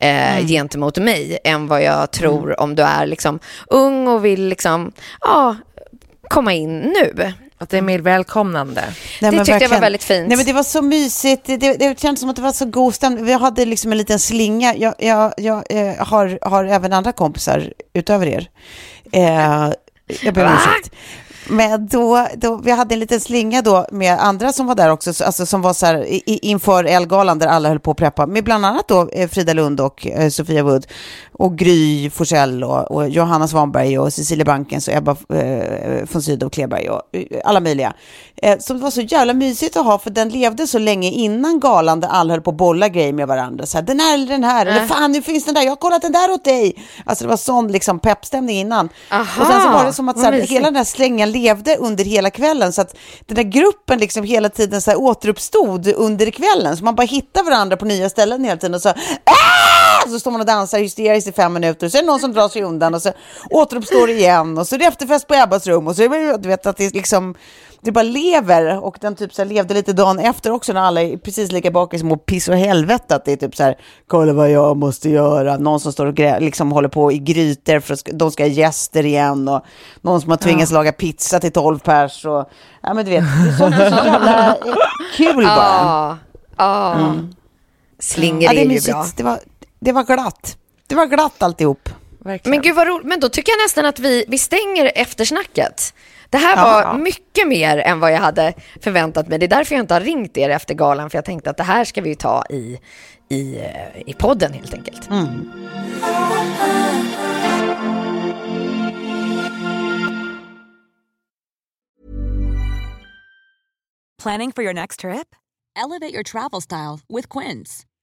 eh, gentemot mig än vad jag tror om du är liksom ung och vill liksom, ja, komma in nu. att det är mer välkomnande. Nej, Det men tyckte jag var väldigt fint. Nej, men det var så mysigt. Det, det, det kändes som att det var så god stämning. Vi hade liksom en liten slinga. Jag, jag, jag eh, har, har även andra kompisar utöver er. Eh, jag ber om ursäkt. Men då, då, vi hade en liten slinga då med andra som var där också, alltså som var så här i, inför Elgalan där alla höll på att preppa, med bland annat då eh, Frida Lund och eh, Sofia Wood och Gry Forssell och, och Johanna Svanberg och Cecilia Bankens och Ebba eh, von Sydow Kleberg och eh, alla möjliga. Eh, som var så jävla mysigt att ha för den levde så länge innan galan där alla höll på att bolla grejer med varandra. Så här, den här eller den här, eller fan nu finns den där, jag har kollat den där åt dig. Alltså det var sån liksom peppstämning innan. Aha, och sen så var det som att så här, hela den här slängen levde under hela kvällen. Så att den där gruppen liksom hela tiden så här återuppstod under kvällen. Så man bara hittar varandra på nya ställen hela tiden och så "Ah!" Så står man och dansar hysteriskt i fem minuter. Så är det någon som drar sig undan och så återuppstår det igen. Och så är det efterfest på Ebbas rum. Och så är det, du vet att det liksom det bara lever och den typ så här levde lite dagen efter också när alla är precis lika bakis som och piss och helvete att det är typ så här kolla vad jag måste göra någon som står och grä, liksom håller på i grytor för att de ska ha gäster igen och någon som har tvingats laga pizza till 12 pers och ja men du vet det är så, det är så jävla kul bara. Ja, ja. Slinger Ja, det är är ju bra. Det var, det var glatt. Det var glatt alltihop. Verkligen. Men gud vad roligt. Men då tycker jag nästan att vi, vi stänger eftersnacket. Det här Ja. var mycket mer än vad jag hade förväntat mig. Det är därför jag inte har ringt er efter galan, för jag tänkte att det här ska vi ju ta i, i, eh, i podden helt enkelt. Planning for your next trip? Elevate your travel style with Quince.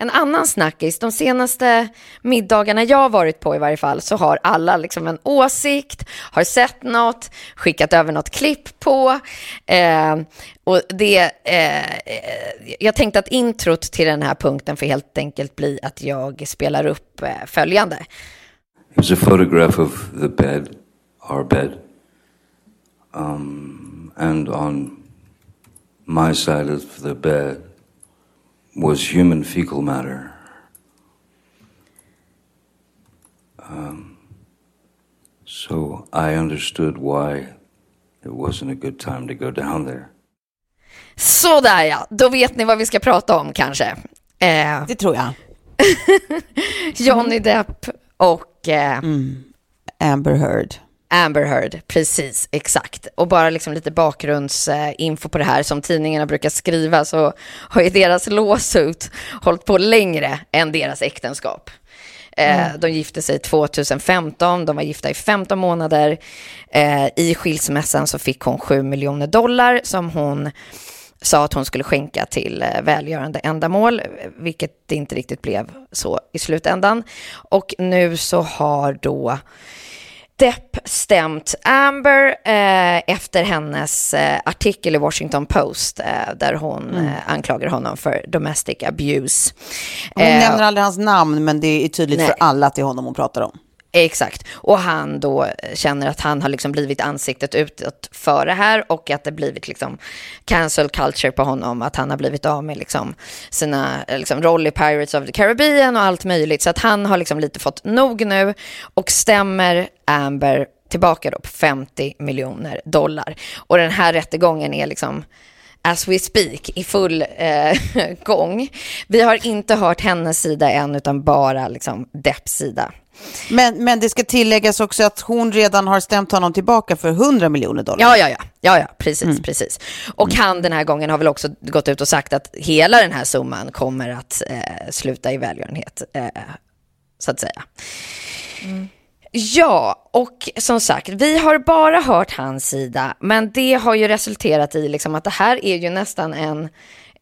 En annan snackis, de senaste middagarna jag har varit på i varje fall, så har alla liksom en åsikt, har sett något, skickat över något klipp på. Eh, och det, eh, jag tänkte att introt till den här punkten får helt enkelt bli att jag spelar upp eh, följande. Det a photograph of the bed, our bed. Um, and on my side of the bed was human fecal matter. Um, so I understood why it wasn't a good time to go down there. Sådär ja, då vet ni vad vi ska prata om kanske. Eh, Det tror jag. Johnny Depp och eh, Amber Heard. Amber Heard, precis, exakt. Och bara liksom lite bakgrundsinfo på det här. Som tidningarna brukar skriva så har ju deras lawsuit hållit på längre än deras äktenskap. Eh, De gifte sig 2015, de var gifta i 15 månader. Eh, I skilsmässan så fick hon 7 miljoner dollar som hon sa att hon skulle skänka till eh, välgörande ändamål, vilket det inte riktigt blev så i slutändan. Och nu så har då Depp stämt Amber eh, efter hennes eh, artikel i Washington Post eh, där hon Mm. eh, anklagar honom för domestic abuse. Hon Eh, nämner aldrig hans namn, men det är tydligt nej. för alla att det är honom hon pratar om. Exakt. Och han då känner att han har liksom blivit ansiktet utåt för det här och att det blivit liksom cancel culture på honom. Att han har blivit av med liksom sina liksom roll i Pirates of the Caribbean och allt möjligt. Så att han har liksom lite fått nog nu och stämmer Amber tillbaka då på 50 miljoner dollar. Och den här rättegången är liksom as we speak i full eh, gång. Vi har inte hört hennes sida än utan bara liksom Depps sida. Men, men det ska tilläggas också att hon redan har stämt honom tillbaka för 100 miljoner dollar. Ja, ja, ja, ja, ja precis, mm. precis. Och han den här gången har väl också gått ut och sagt att hela den här summan kommer att eh, sluta i välgörenhet, eh, så att säga. Mm. Ja, och som sagt, vi har bara hört hans sida, men det har ju resulterat i liksom att det här är ju nästan en,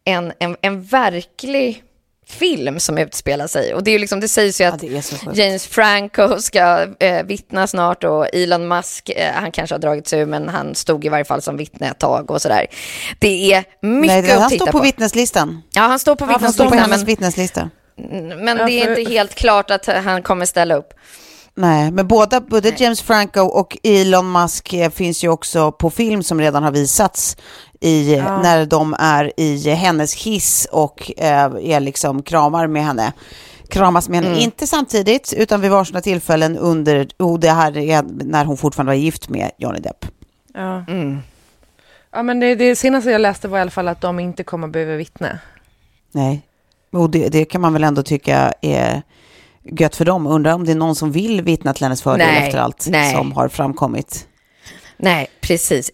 en, en, en verklig film som utspelar sig. Och det, är liksom, det sägs ju att ja, James Franco ska eh, vittna snart och Elon Musk, eh, han kanske har dragit sig ur men han stod i varje fall som vittne ett tag och sådär. Det är mycket Nej, det, att titta på. Han står på vittneslistan. Ja, han står på ja, vittneslistan. Han står på hennes vittneslista. Men det är inte helt klart att han kommer ställa upp. Nej, men båda, både James Franco och Elon Musk eh, finns ju också på film som redan har visats i, ja. när de är i hennes hiss och eh, är liksom kramar med henne. Kramas med henne, mm. inte samtidigt utan vid varsina tillfällen under, och det här är när hon fortfarande var gift med Johnny Depp. Ja, mm. ja men det, det senaste jag läste var i alla fall att de inte kommer behöva vittna. Nej, och det, det kan man väl ändå tycka är gött för dem. Undrar om det är någon som vill vittna till hennes fördel nej, efter allt nej. som har framkommit. Nej, precis.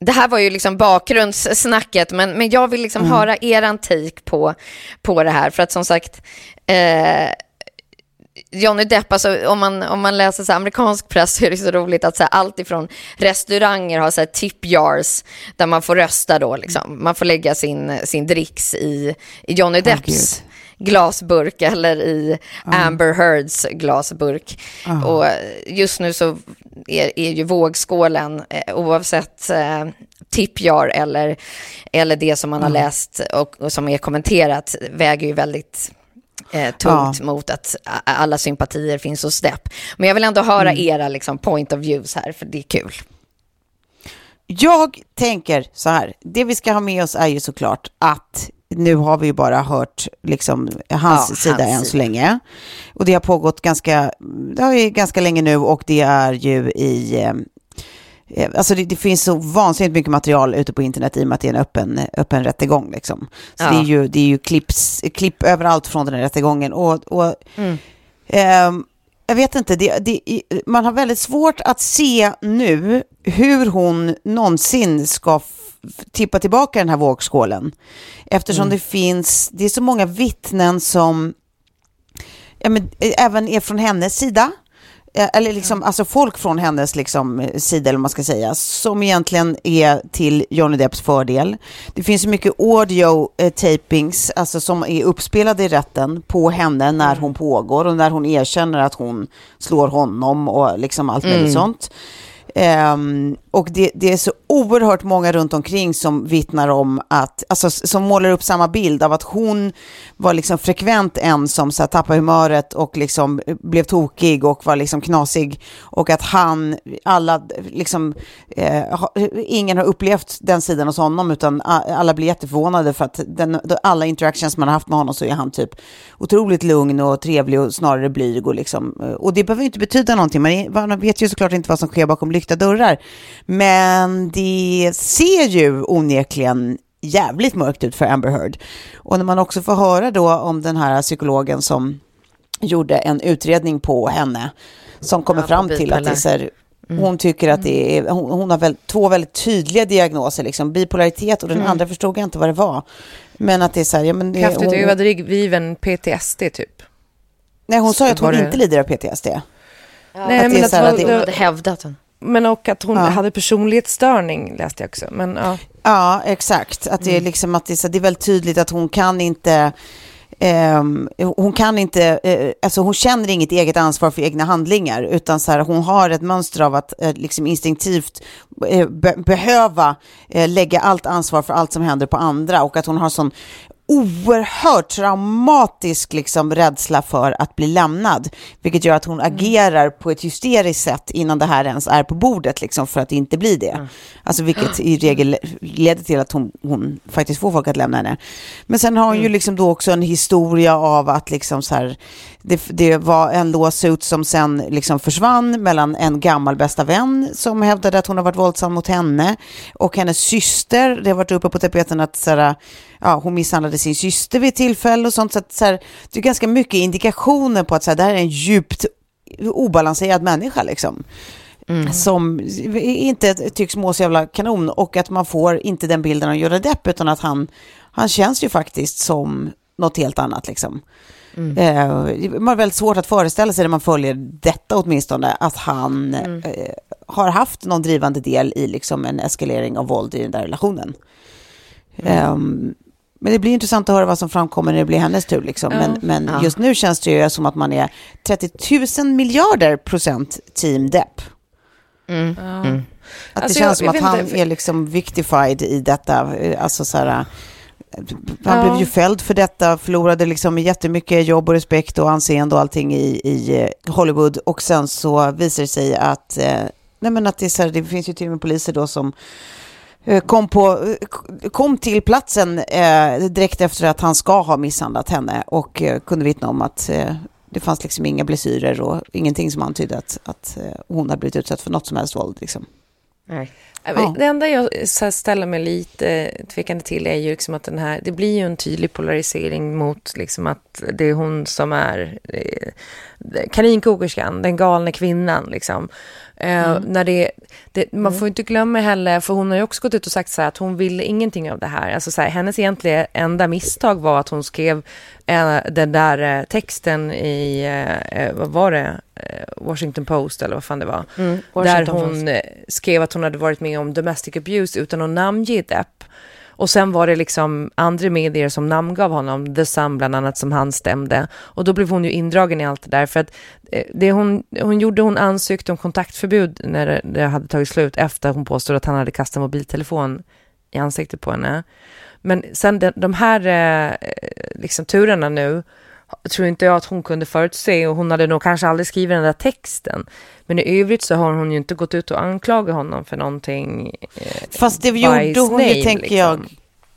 Det här var ju liksom bakgrundssnacket, men, men jag vill liksom mm. höra er take på, på det här. För att som sagt, eh, Johnny Depp, alltså, om, man, om man läser så amerikansk press så är det så roligt att så här, allt ifrån restauranger har så här, tip jars där man får rösta då. Liksom. Man får lägga sin, sin dricks i, i Johnny Depps glasburk eller i mm. Amber Heards glasburk. Mm. Och just nu så är, är ju vågskålen, eh, oavsett eh, tippjar eller, eller det som man mm. har läst och, och, som är kommenterat, väger ju väldigt eh, tungt ja. mot att alla sympatier finns hos Depp. Men jag vill ändå höra mm. era liksom, point of views här, för det är kul. Jag tänker så här, det vi ska ha med oss är ju såklart att nu har vi ju bara hört liksom hans ja, sida hans än så länge. Och det har pågått ganska, det har ju ganska länge nu och det är ju i, eh, alltså det, det, finns så vansinnigt mycket material ute på internet i och med att det är en öppen, öppen rättegång liksom. Så ja. det är ju, det är ju klipps, klipp överallt från den här rättegången och, och mm. eh, jag vet inte, det, det, man har väldigt svårt att se nu hur hon någonsin ska tippa tillbaka den här vågskålen. Eftersom mm. det finns, det är så många vittnen som ja, men, även är från hennes sida. Eh, eller liksom, alltså folk från hennes liksom, sida, eller man ska säga, som egentligen är till Johnny Depps fördel. Det finns så mycket audio eh, tapings, alltså som är uppspelade i rätten på henne när mm. hon pågår och när hon erkänner att hon slår honom och liksom allt möjligt mm. sånt. Um, och det, det, är så oerhört många runt omkring som vittnar om att, alltså som målar upp samma bild av att hon var liksom frekvent en som så här, tappade humöret och liksom eh, blev tokig och var liksom knasig. Och att han, alla, liksom, eh, ingen har upplevt den sidan hos honom utan alla blir jätteförvånade för att den, alla interactions man har haft med honom så är han typ otroligt lugn och trevlig och snarare blyg och liksom, eh, och det behöver ju inte betyda någonting, man vet ju såklart inte vad som sker bakom lyckta dörrar. Men det ser ju onekligen jävligt mörkt ut för Amber Heard. Och när man också får höra då om den här psykologen som gjorde en utredning på henne, som kommer ja, fram till att det är så här, Mm. Hon tycker att det är, hon, hon har väl, två väldigt tydliga diagnoser, liksom, bipolaritet och den mm. andra förstod jag inte vad det var. Men att det är så här, ja men... Kraftigt överdriven PTSD typ. Nej, hon sa att hon inte lider av PTSD. Ja. Nej, att men att, att hon hade hävdat. Hon. Men och att hon ja. hade personlighetsstörning läste jag också. Men, ja. ja, exakt. Att det är mm. liksom att det är, det är väldigt tydligt att hon kan inte Um, hon kan inte, uh, alltså hon känner inget eget ansvar för egna handlingar, utan så här, hon har ett mönster av att uh, liksom instinktivt uh, be behöva lägga allt ansvar för allt som händer på andra och att hon har sån oerhört traumatisk liksom, rädsla för att bli lämnad, vilket gör att hon mm. agerar på ett hysteriskt sätt innan det här ens är på bordet, liksom, för att inte bli det. Mm. Alltså, vilket i regel leder till att hon, hon faktiskt får folk att lämna henne. Men sen har hon mm. ju liksom då också en historia av att liksom så här, det, det var en lawsuit som sen liksom försvann mellan en gammal bästa vän som hävdade att hon har varit våldsam mot henne och hennes syster. Det har varit uppe på tapeten att så här, ja, hon misshandlade sin syster vid tillfälle och sånt. Så, att, så här, det är ganska mycket indikationer på att så här, det här är en djupt obalanserad människa. Liksom. Mm. som inte tycks må så jävla kanon och att man får inte den bilden av Johnny Depp utan att han, han känns ju faktiskt som något helt annat liksom. Mm. Eh, man har väldigt svårt att föreställa sig när man följer detta åtminstone, att han mm. eh, har haft någon drivande del i liksom en eskalering av våld i den där relationen. Mm. Um, men det blir intressant att höra vad som framkommer när det blir hennes tur. Liksom. Men, men ja. just nu känns det ju som att man är 30 000 miljarder procent team Depp. Mm. Mm. Att alltså, det känns jag, som att han inte. är liksom victified i detta. Alltså så här, han ja. blev ju fälld för detta, förlorade liksom jättemycket jobb och respekt och anseende och allting i, i eh, Hollywood. Och sen så visar det sig att, eh, nej men att det, så här, det finns ju till och med poliser då som eh, kom, på, kom till platsen eh, direkt efter att han ska ha misshandlat henne och eh, kunde vittna om att eh, det fanns liksom inga blessyrer och ingenting som antydde att, att hon hade blivit utsatt för något som helst våld. Liksom. Nej. Ja. Det enda jag ställer mig lite tvekande till är ju liksom att den här, det blir ju en tydlig polarisering mot liksom att det är hon som är eh, kaninkokerskan, den galna kvinnan liksom. Eh, mm. när det, det, man mm. får inte glömma heller, för hon har ju också gått ut och sagt så här att hon ville ingenting av det här. Alltså så här, hennes egentliga enda misstag var att hon skrev eh, den där eh, texten i, vad var det, Washington Post eller vad fan det var. Mm, där hon skrev att hon hade varit med om domestic abuse utan att namnge Depp. Och sen var det liksom andra medier som namngav honom, The Sun bland annat, som han stämde. Och då blev hon ju indragen i allt det där. För att eh, det hon, hon gjorde, hon ansökte om kontaktförbud när det hade tagit slut efter hon påstod att han hade kastat mobiltelefon i ansiktet på henne. Men sen de, de här eh, liksom, turerna nu tror inte jag att hon kunde förutse och hon hade nog kanske aldrig skrivit den där texten. Men i övrigt så har hon ju inte gått ut och anklagat honom för någonting. Eh, Fast det gjorde hon ju, tänker liksom. jag.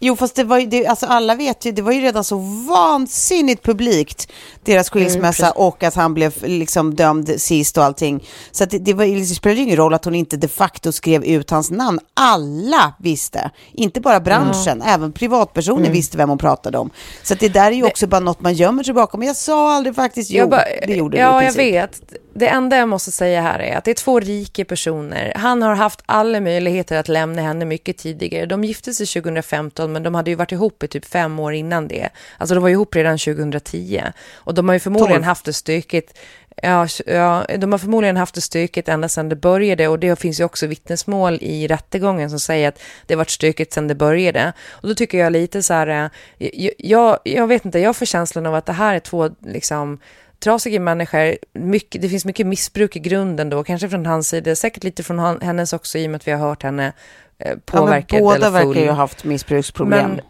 Jo, fast det var ju, det, alltså alla vet ju, det var ju redan så vansinnigt publikt, deras mm, skilsmässa mm, och att han blev liksom dömd sist och allting. Så det, det, var, det spelade ingen roll att hon inte de facto skrev ut hans namn. Alla visste, inte bara branschen, mm. även privatpersoner mm. visste vem hon pratade om. Så det där är ju också bara något man gömmer sig bakom. Men jag sa aldrig faktiskt, jo, bara, det gjorde Ja, det jag vet. Det enda jag måste säga här är att det är två rika personer. Han har haft alla möjligheter att lämna henne mycket tidigare. De gifte sig 2015 men de hade ju varit ihop i typ fem år innan det. Alltså de var ihop redan 2010. Och de har ju förmodligen 12. haft det stökigt. Ja, ja, de har förmodligen haft det stökigt ända sedan det började och det finns ju också vittnesmål i rättegången som säger att det varit stökigt sedan det började. Och då tycker jag lite så här, eh, jag, jag, jag vet inte, jag får känslan av att det här är två liksom trasiga människor, mycket, det finns mycket missbruk i grunden då, kanske från hans sida, säkert lite från han, hennes också i och med att vi har hört henne eh, påverkad ja, båda verkar ju ha haft missbruksproblem. Men,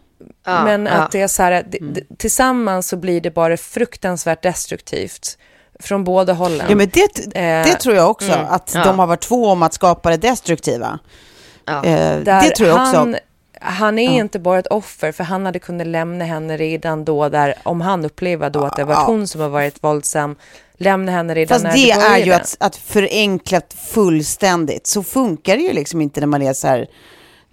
ja, men ja. att det är så här, det, mm. tillsammans så blir det bara fruktansvärt destruktivt från båda hållen. Ja, men det, det eh, tror jag också, mm, att de har varit två om att skapa det destruktiva. Eh, det tror jag också. Han, han är ja. inte bara ett offer, för han hade kunnat lämna henne redan då, där, om han upplever då att det var ja. hon som har varit våldsam, lämna henne redan Fast när det, är ju att, att förenkla fullständigt. Så funkar det ju liksom inte när man är så här,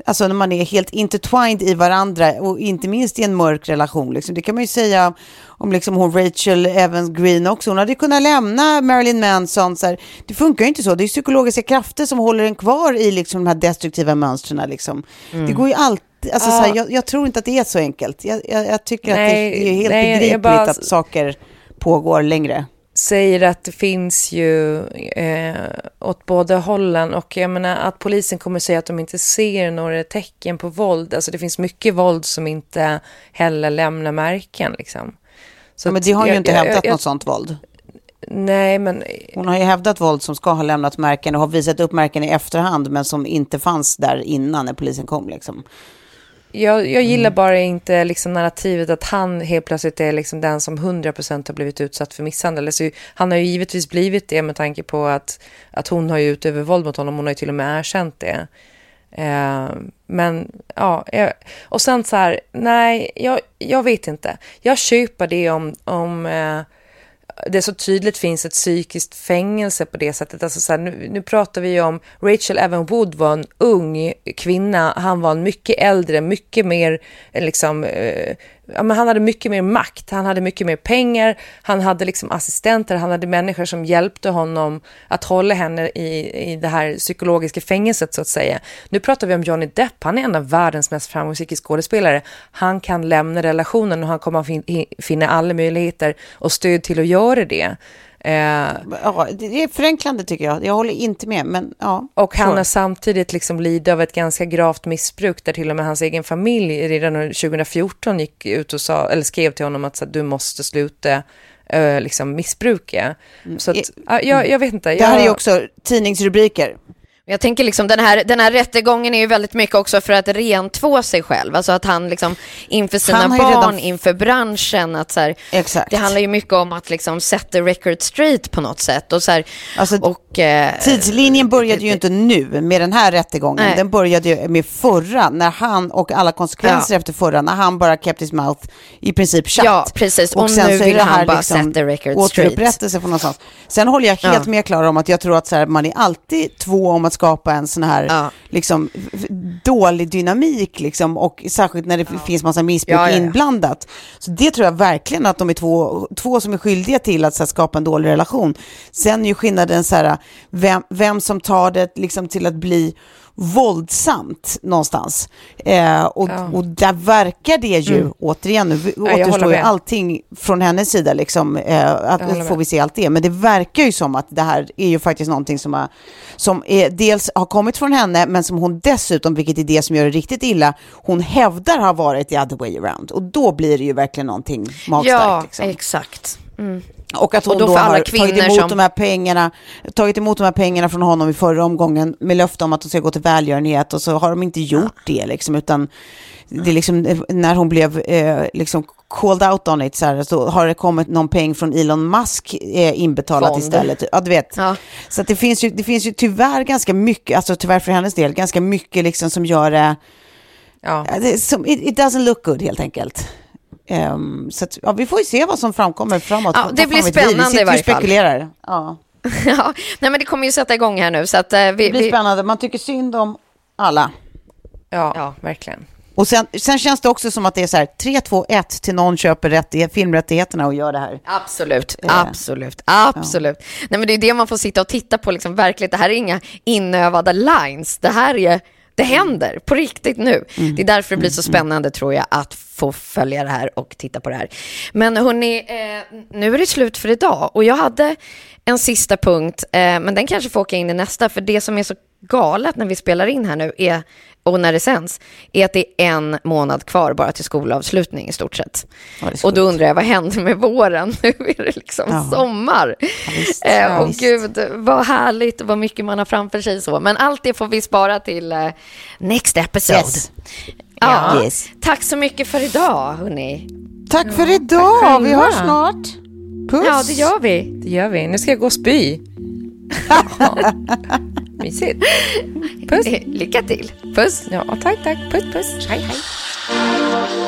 alltså när man är helt intertwined i varandra och inte minst i en mörk relation. Liksom. Det kan man ju säga om liksom hon Rachel Evans Green också. Hon hade kunnat lämna Marilyn Manson. Så här. Det funkar ju inte så. Det är psykologiska krafter som håller en kvar i liksom, de här destruktiva mönstren. Liksom. Mm. Det går ju alltid Alltså, ja. här, jag, jag, tror inte att det är så enkelt. Jag, jag, jag tycker nej, att det är helt nej, begripligt bara... att saker pågår längre säger att det finns ju eh, åt båda hållen och jag menar att polisen kommer säga att de inte ser några tecken på våld. Alltså det finns mycket våld som inte heller lämnar märken liksom. Så ja, men det har ju inte jag, jag, något sånt våld. Nej, men... Hon har ju hävdat våld som ska ha lämnat märken och har visat upp märken i efterhand men som inte fanns där innan när polisen kom liksom. Jag, jag gillar bara inte liksom narrativet att han helt plötsligt är liksom den som 100% har blivit utsatt för misshandel. Alltså, han har ju givetvis blivit det med tanke på att, att hon har ju utöver våld mot honom. Hon har ju till och med erkänt det. Eh, men ja, jag, och sen så här, nej, jag, jag vet inte. Jag köper det om, om eh, det så tydligt finns ett psykiskt fängelse på det sättet. Alltså så här, nu, nu pratar vi om Rachel Evan Wood var en ung kvinna. Han var en mycket äldre, mycket mer eh, liksom eh, ja, men han hade mycket mer makt, han hade mycket mer pengar, han hade liksom assistenter, han hade människor som hjälpte honom att hålla henne i, i det här psykologiska fängelset så att säga. Nu pratar vi om Johnny Depp, han är en av världens mest framgångsrika skådespelare. Han kan lämna relationen och han kommer att finna alla möjligheter och stöd till att göra det. Eh, ja, det är förenklande tycker jag. Jag håller inte med. Men, ja, och han har samtidigt liksom lidit av ett ganska gravt missbruk där till och med hans egen familj redan 2014 gick ut och sa, eller skrev till honom att så, du måste sluta uh, liksom missbruka. Mm. Så att, uh, jag, jag vet inte. Jag... Det här är ju också tidningsrubriker. Jag tänker liksom den här, den här rättegången är ju väldigt mycket också för att rentvå sig själv. Alltså att han liksom inför sina barn, redan... inför branschen. Att så här, Exakt. Det handlar ju mycket om att liksom set the record straight på något sätt. Och så här, alltså, och, eh, tidslinjen började ju inte nu med den här rättegången. Nej. Den började ju med förra, när han och alla konsekvenser ja. efter förra, när han bara kept his mouth i princip shut. Ja, precis. Och, och sen nu så vill han bara liksom set the record straight. från någonstans. Sen håller jag helt ja. med Klara om att jag tror att så här, man är alltid två om att skapa en sån här ja. liksom, dålig dynamik liksom, och särskilt när det ja. finns massa missbruk ja, inblandat. Så det tror jag verkligen att de är två, två som är skyldiga till att här, skapa en dålig relation. Sen är ju skillnaden så här, vem, vem som tar det liksom, till att bli våldsamt någonstans. Eh, och, ja. och där verkar det ju, mm. återigen, nu ja, återstår ju allting från hennes sida, liksom, eh, att, får vi se allt det. Men det verkar ju som att det här är ju faktiskt någonting som, har, som är, dels har kommit från henne, men som hon dessutom, vilket är det som gör det riktigt illa, hon hävdar har varit the other way around. Och då blir det ju verkligen någonting magstarkt. Ja, liksom. exakt. Mm. Och att hon och då, då har tagit emot, som... de här pengarna, tagit emot de här pengarna från honom i förra omgången med löfte om att de ska gå till välgörenhet och så har de inte gjort ja. det liksom, utan det är liksom när hon blev eh, liksom called out on it så, här, så har det kommit någon peng från Elon Musk eh, inbetalat Fond. istället. Ja, du vet. Ja. Så det, finns ju, det finns ju tyvärr ganska mycket, alltså tyvärr för hennes del, ganska mycket liksom som gör det, ja. det som, it, it doesn't look good helt enkelt. Um, så att, ja, vi får ju se vad som framkommer framåt. Ja, det blir spännande i varje fall. spekulerar. Ja. ja, nej men det kommer ju sätta igång här nu. Så att, uh, vi, det blir vi... spännande. Man tycker synd om alla. Ja, ja, verkligen. Och sen, sen känns det också som att det är så här 3, 2, 1 till någon köper rättighet, filmrättigheterna och gör det här. Absolut, eh. absolut, absolut. Ja. Nej men det är det man får sitta och titta på liksom verkligt. Det här är inga inövade lines. Det här är det händer på riktigt nu. Mm. Det är därför det blir så mm. spännande tror jag att få följa det här och titta på det här. Men hörni, eh, nu är det slut för idag och jag hade en sista punkt, eh, men den kanske får åka in i nästa, för det som är så galet när vi spelar in här nu är och när det sänds, är att det är en månad kvar bara till skolavslutning i stort sett. Ja, och då undrar jag, vad händer med våren? Nu är det liksom ja. sommar. Ja, visst, eh, och gud, vad härligt och vad mycket man har framför sig så. Men allt det får vi spara till eh, next episode. Yes. Ja, yes. Tack så mycket för idag, hörni. Tack för idag. Tack vi hörs snart. Puss. Ja, det gör vi. Det gör vi. Nu ska jag gå och spy. Mysigt. Puss. Lycka till. Puss. Ja, tack, tack. Puss, puss. Hej, hej.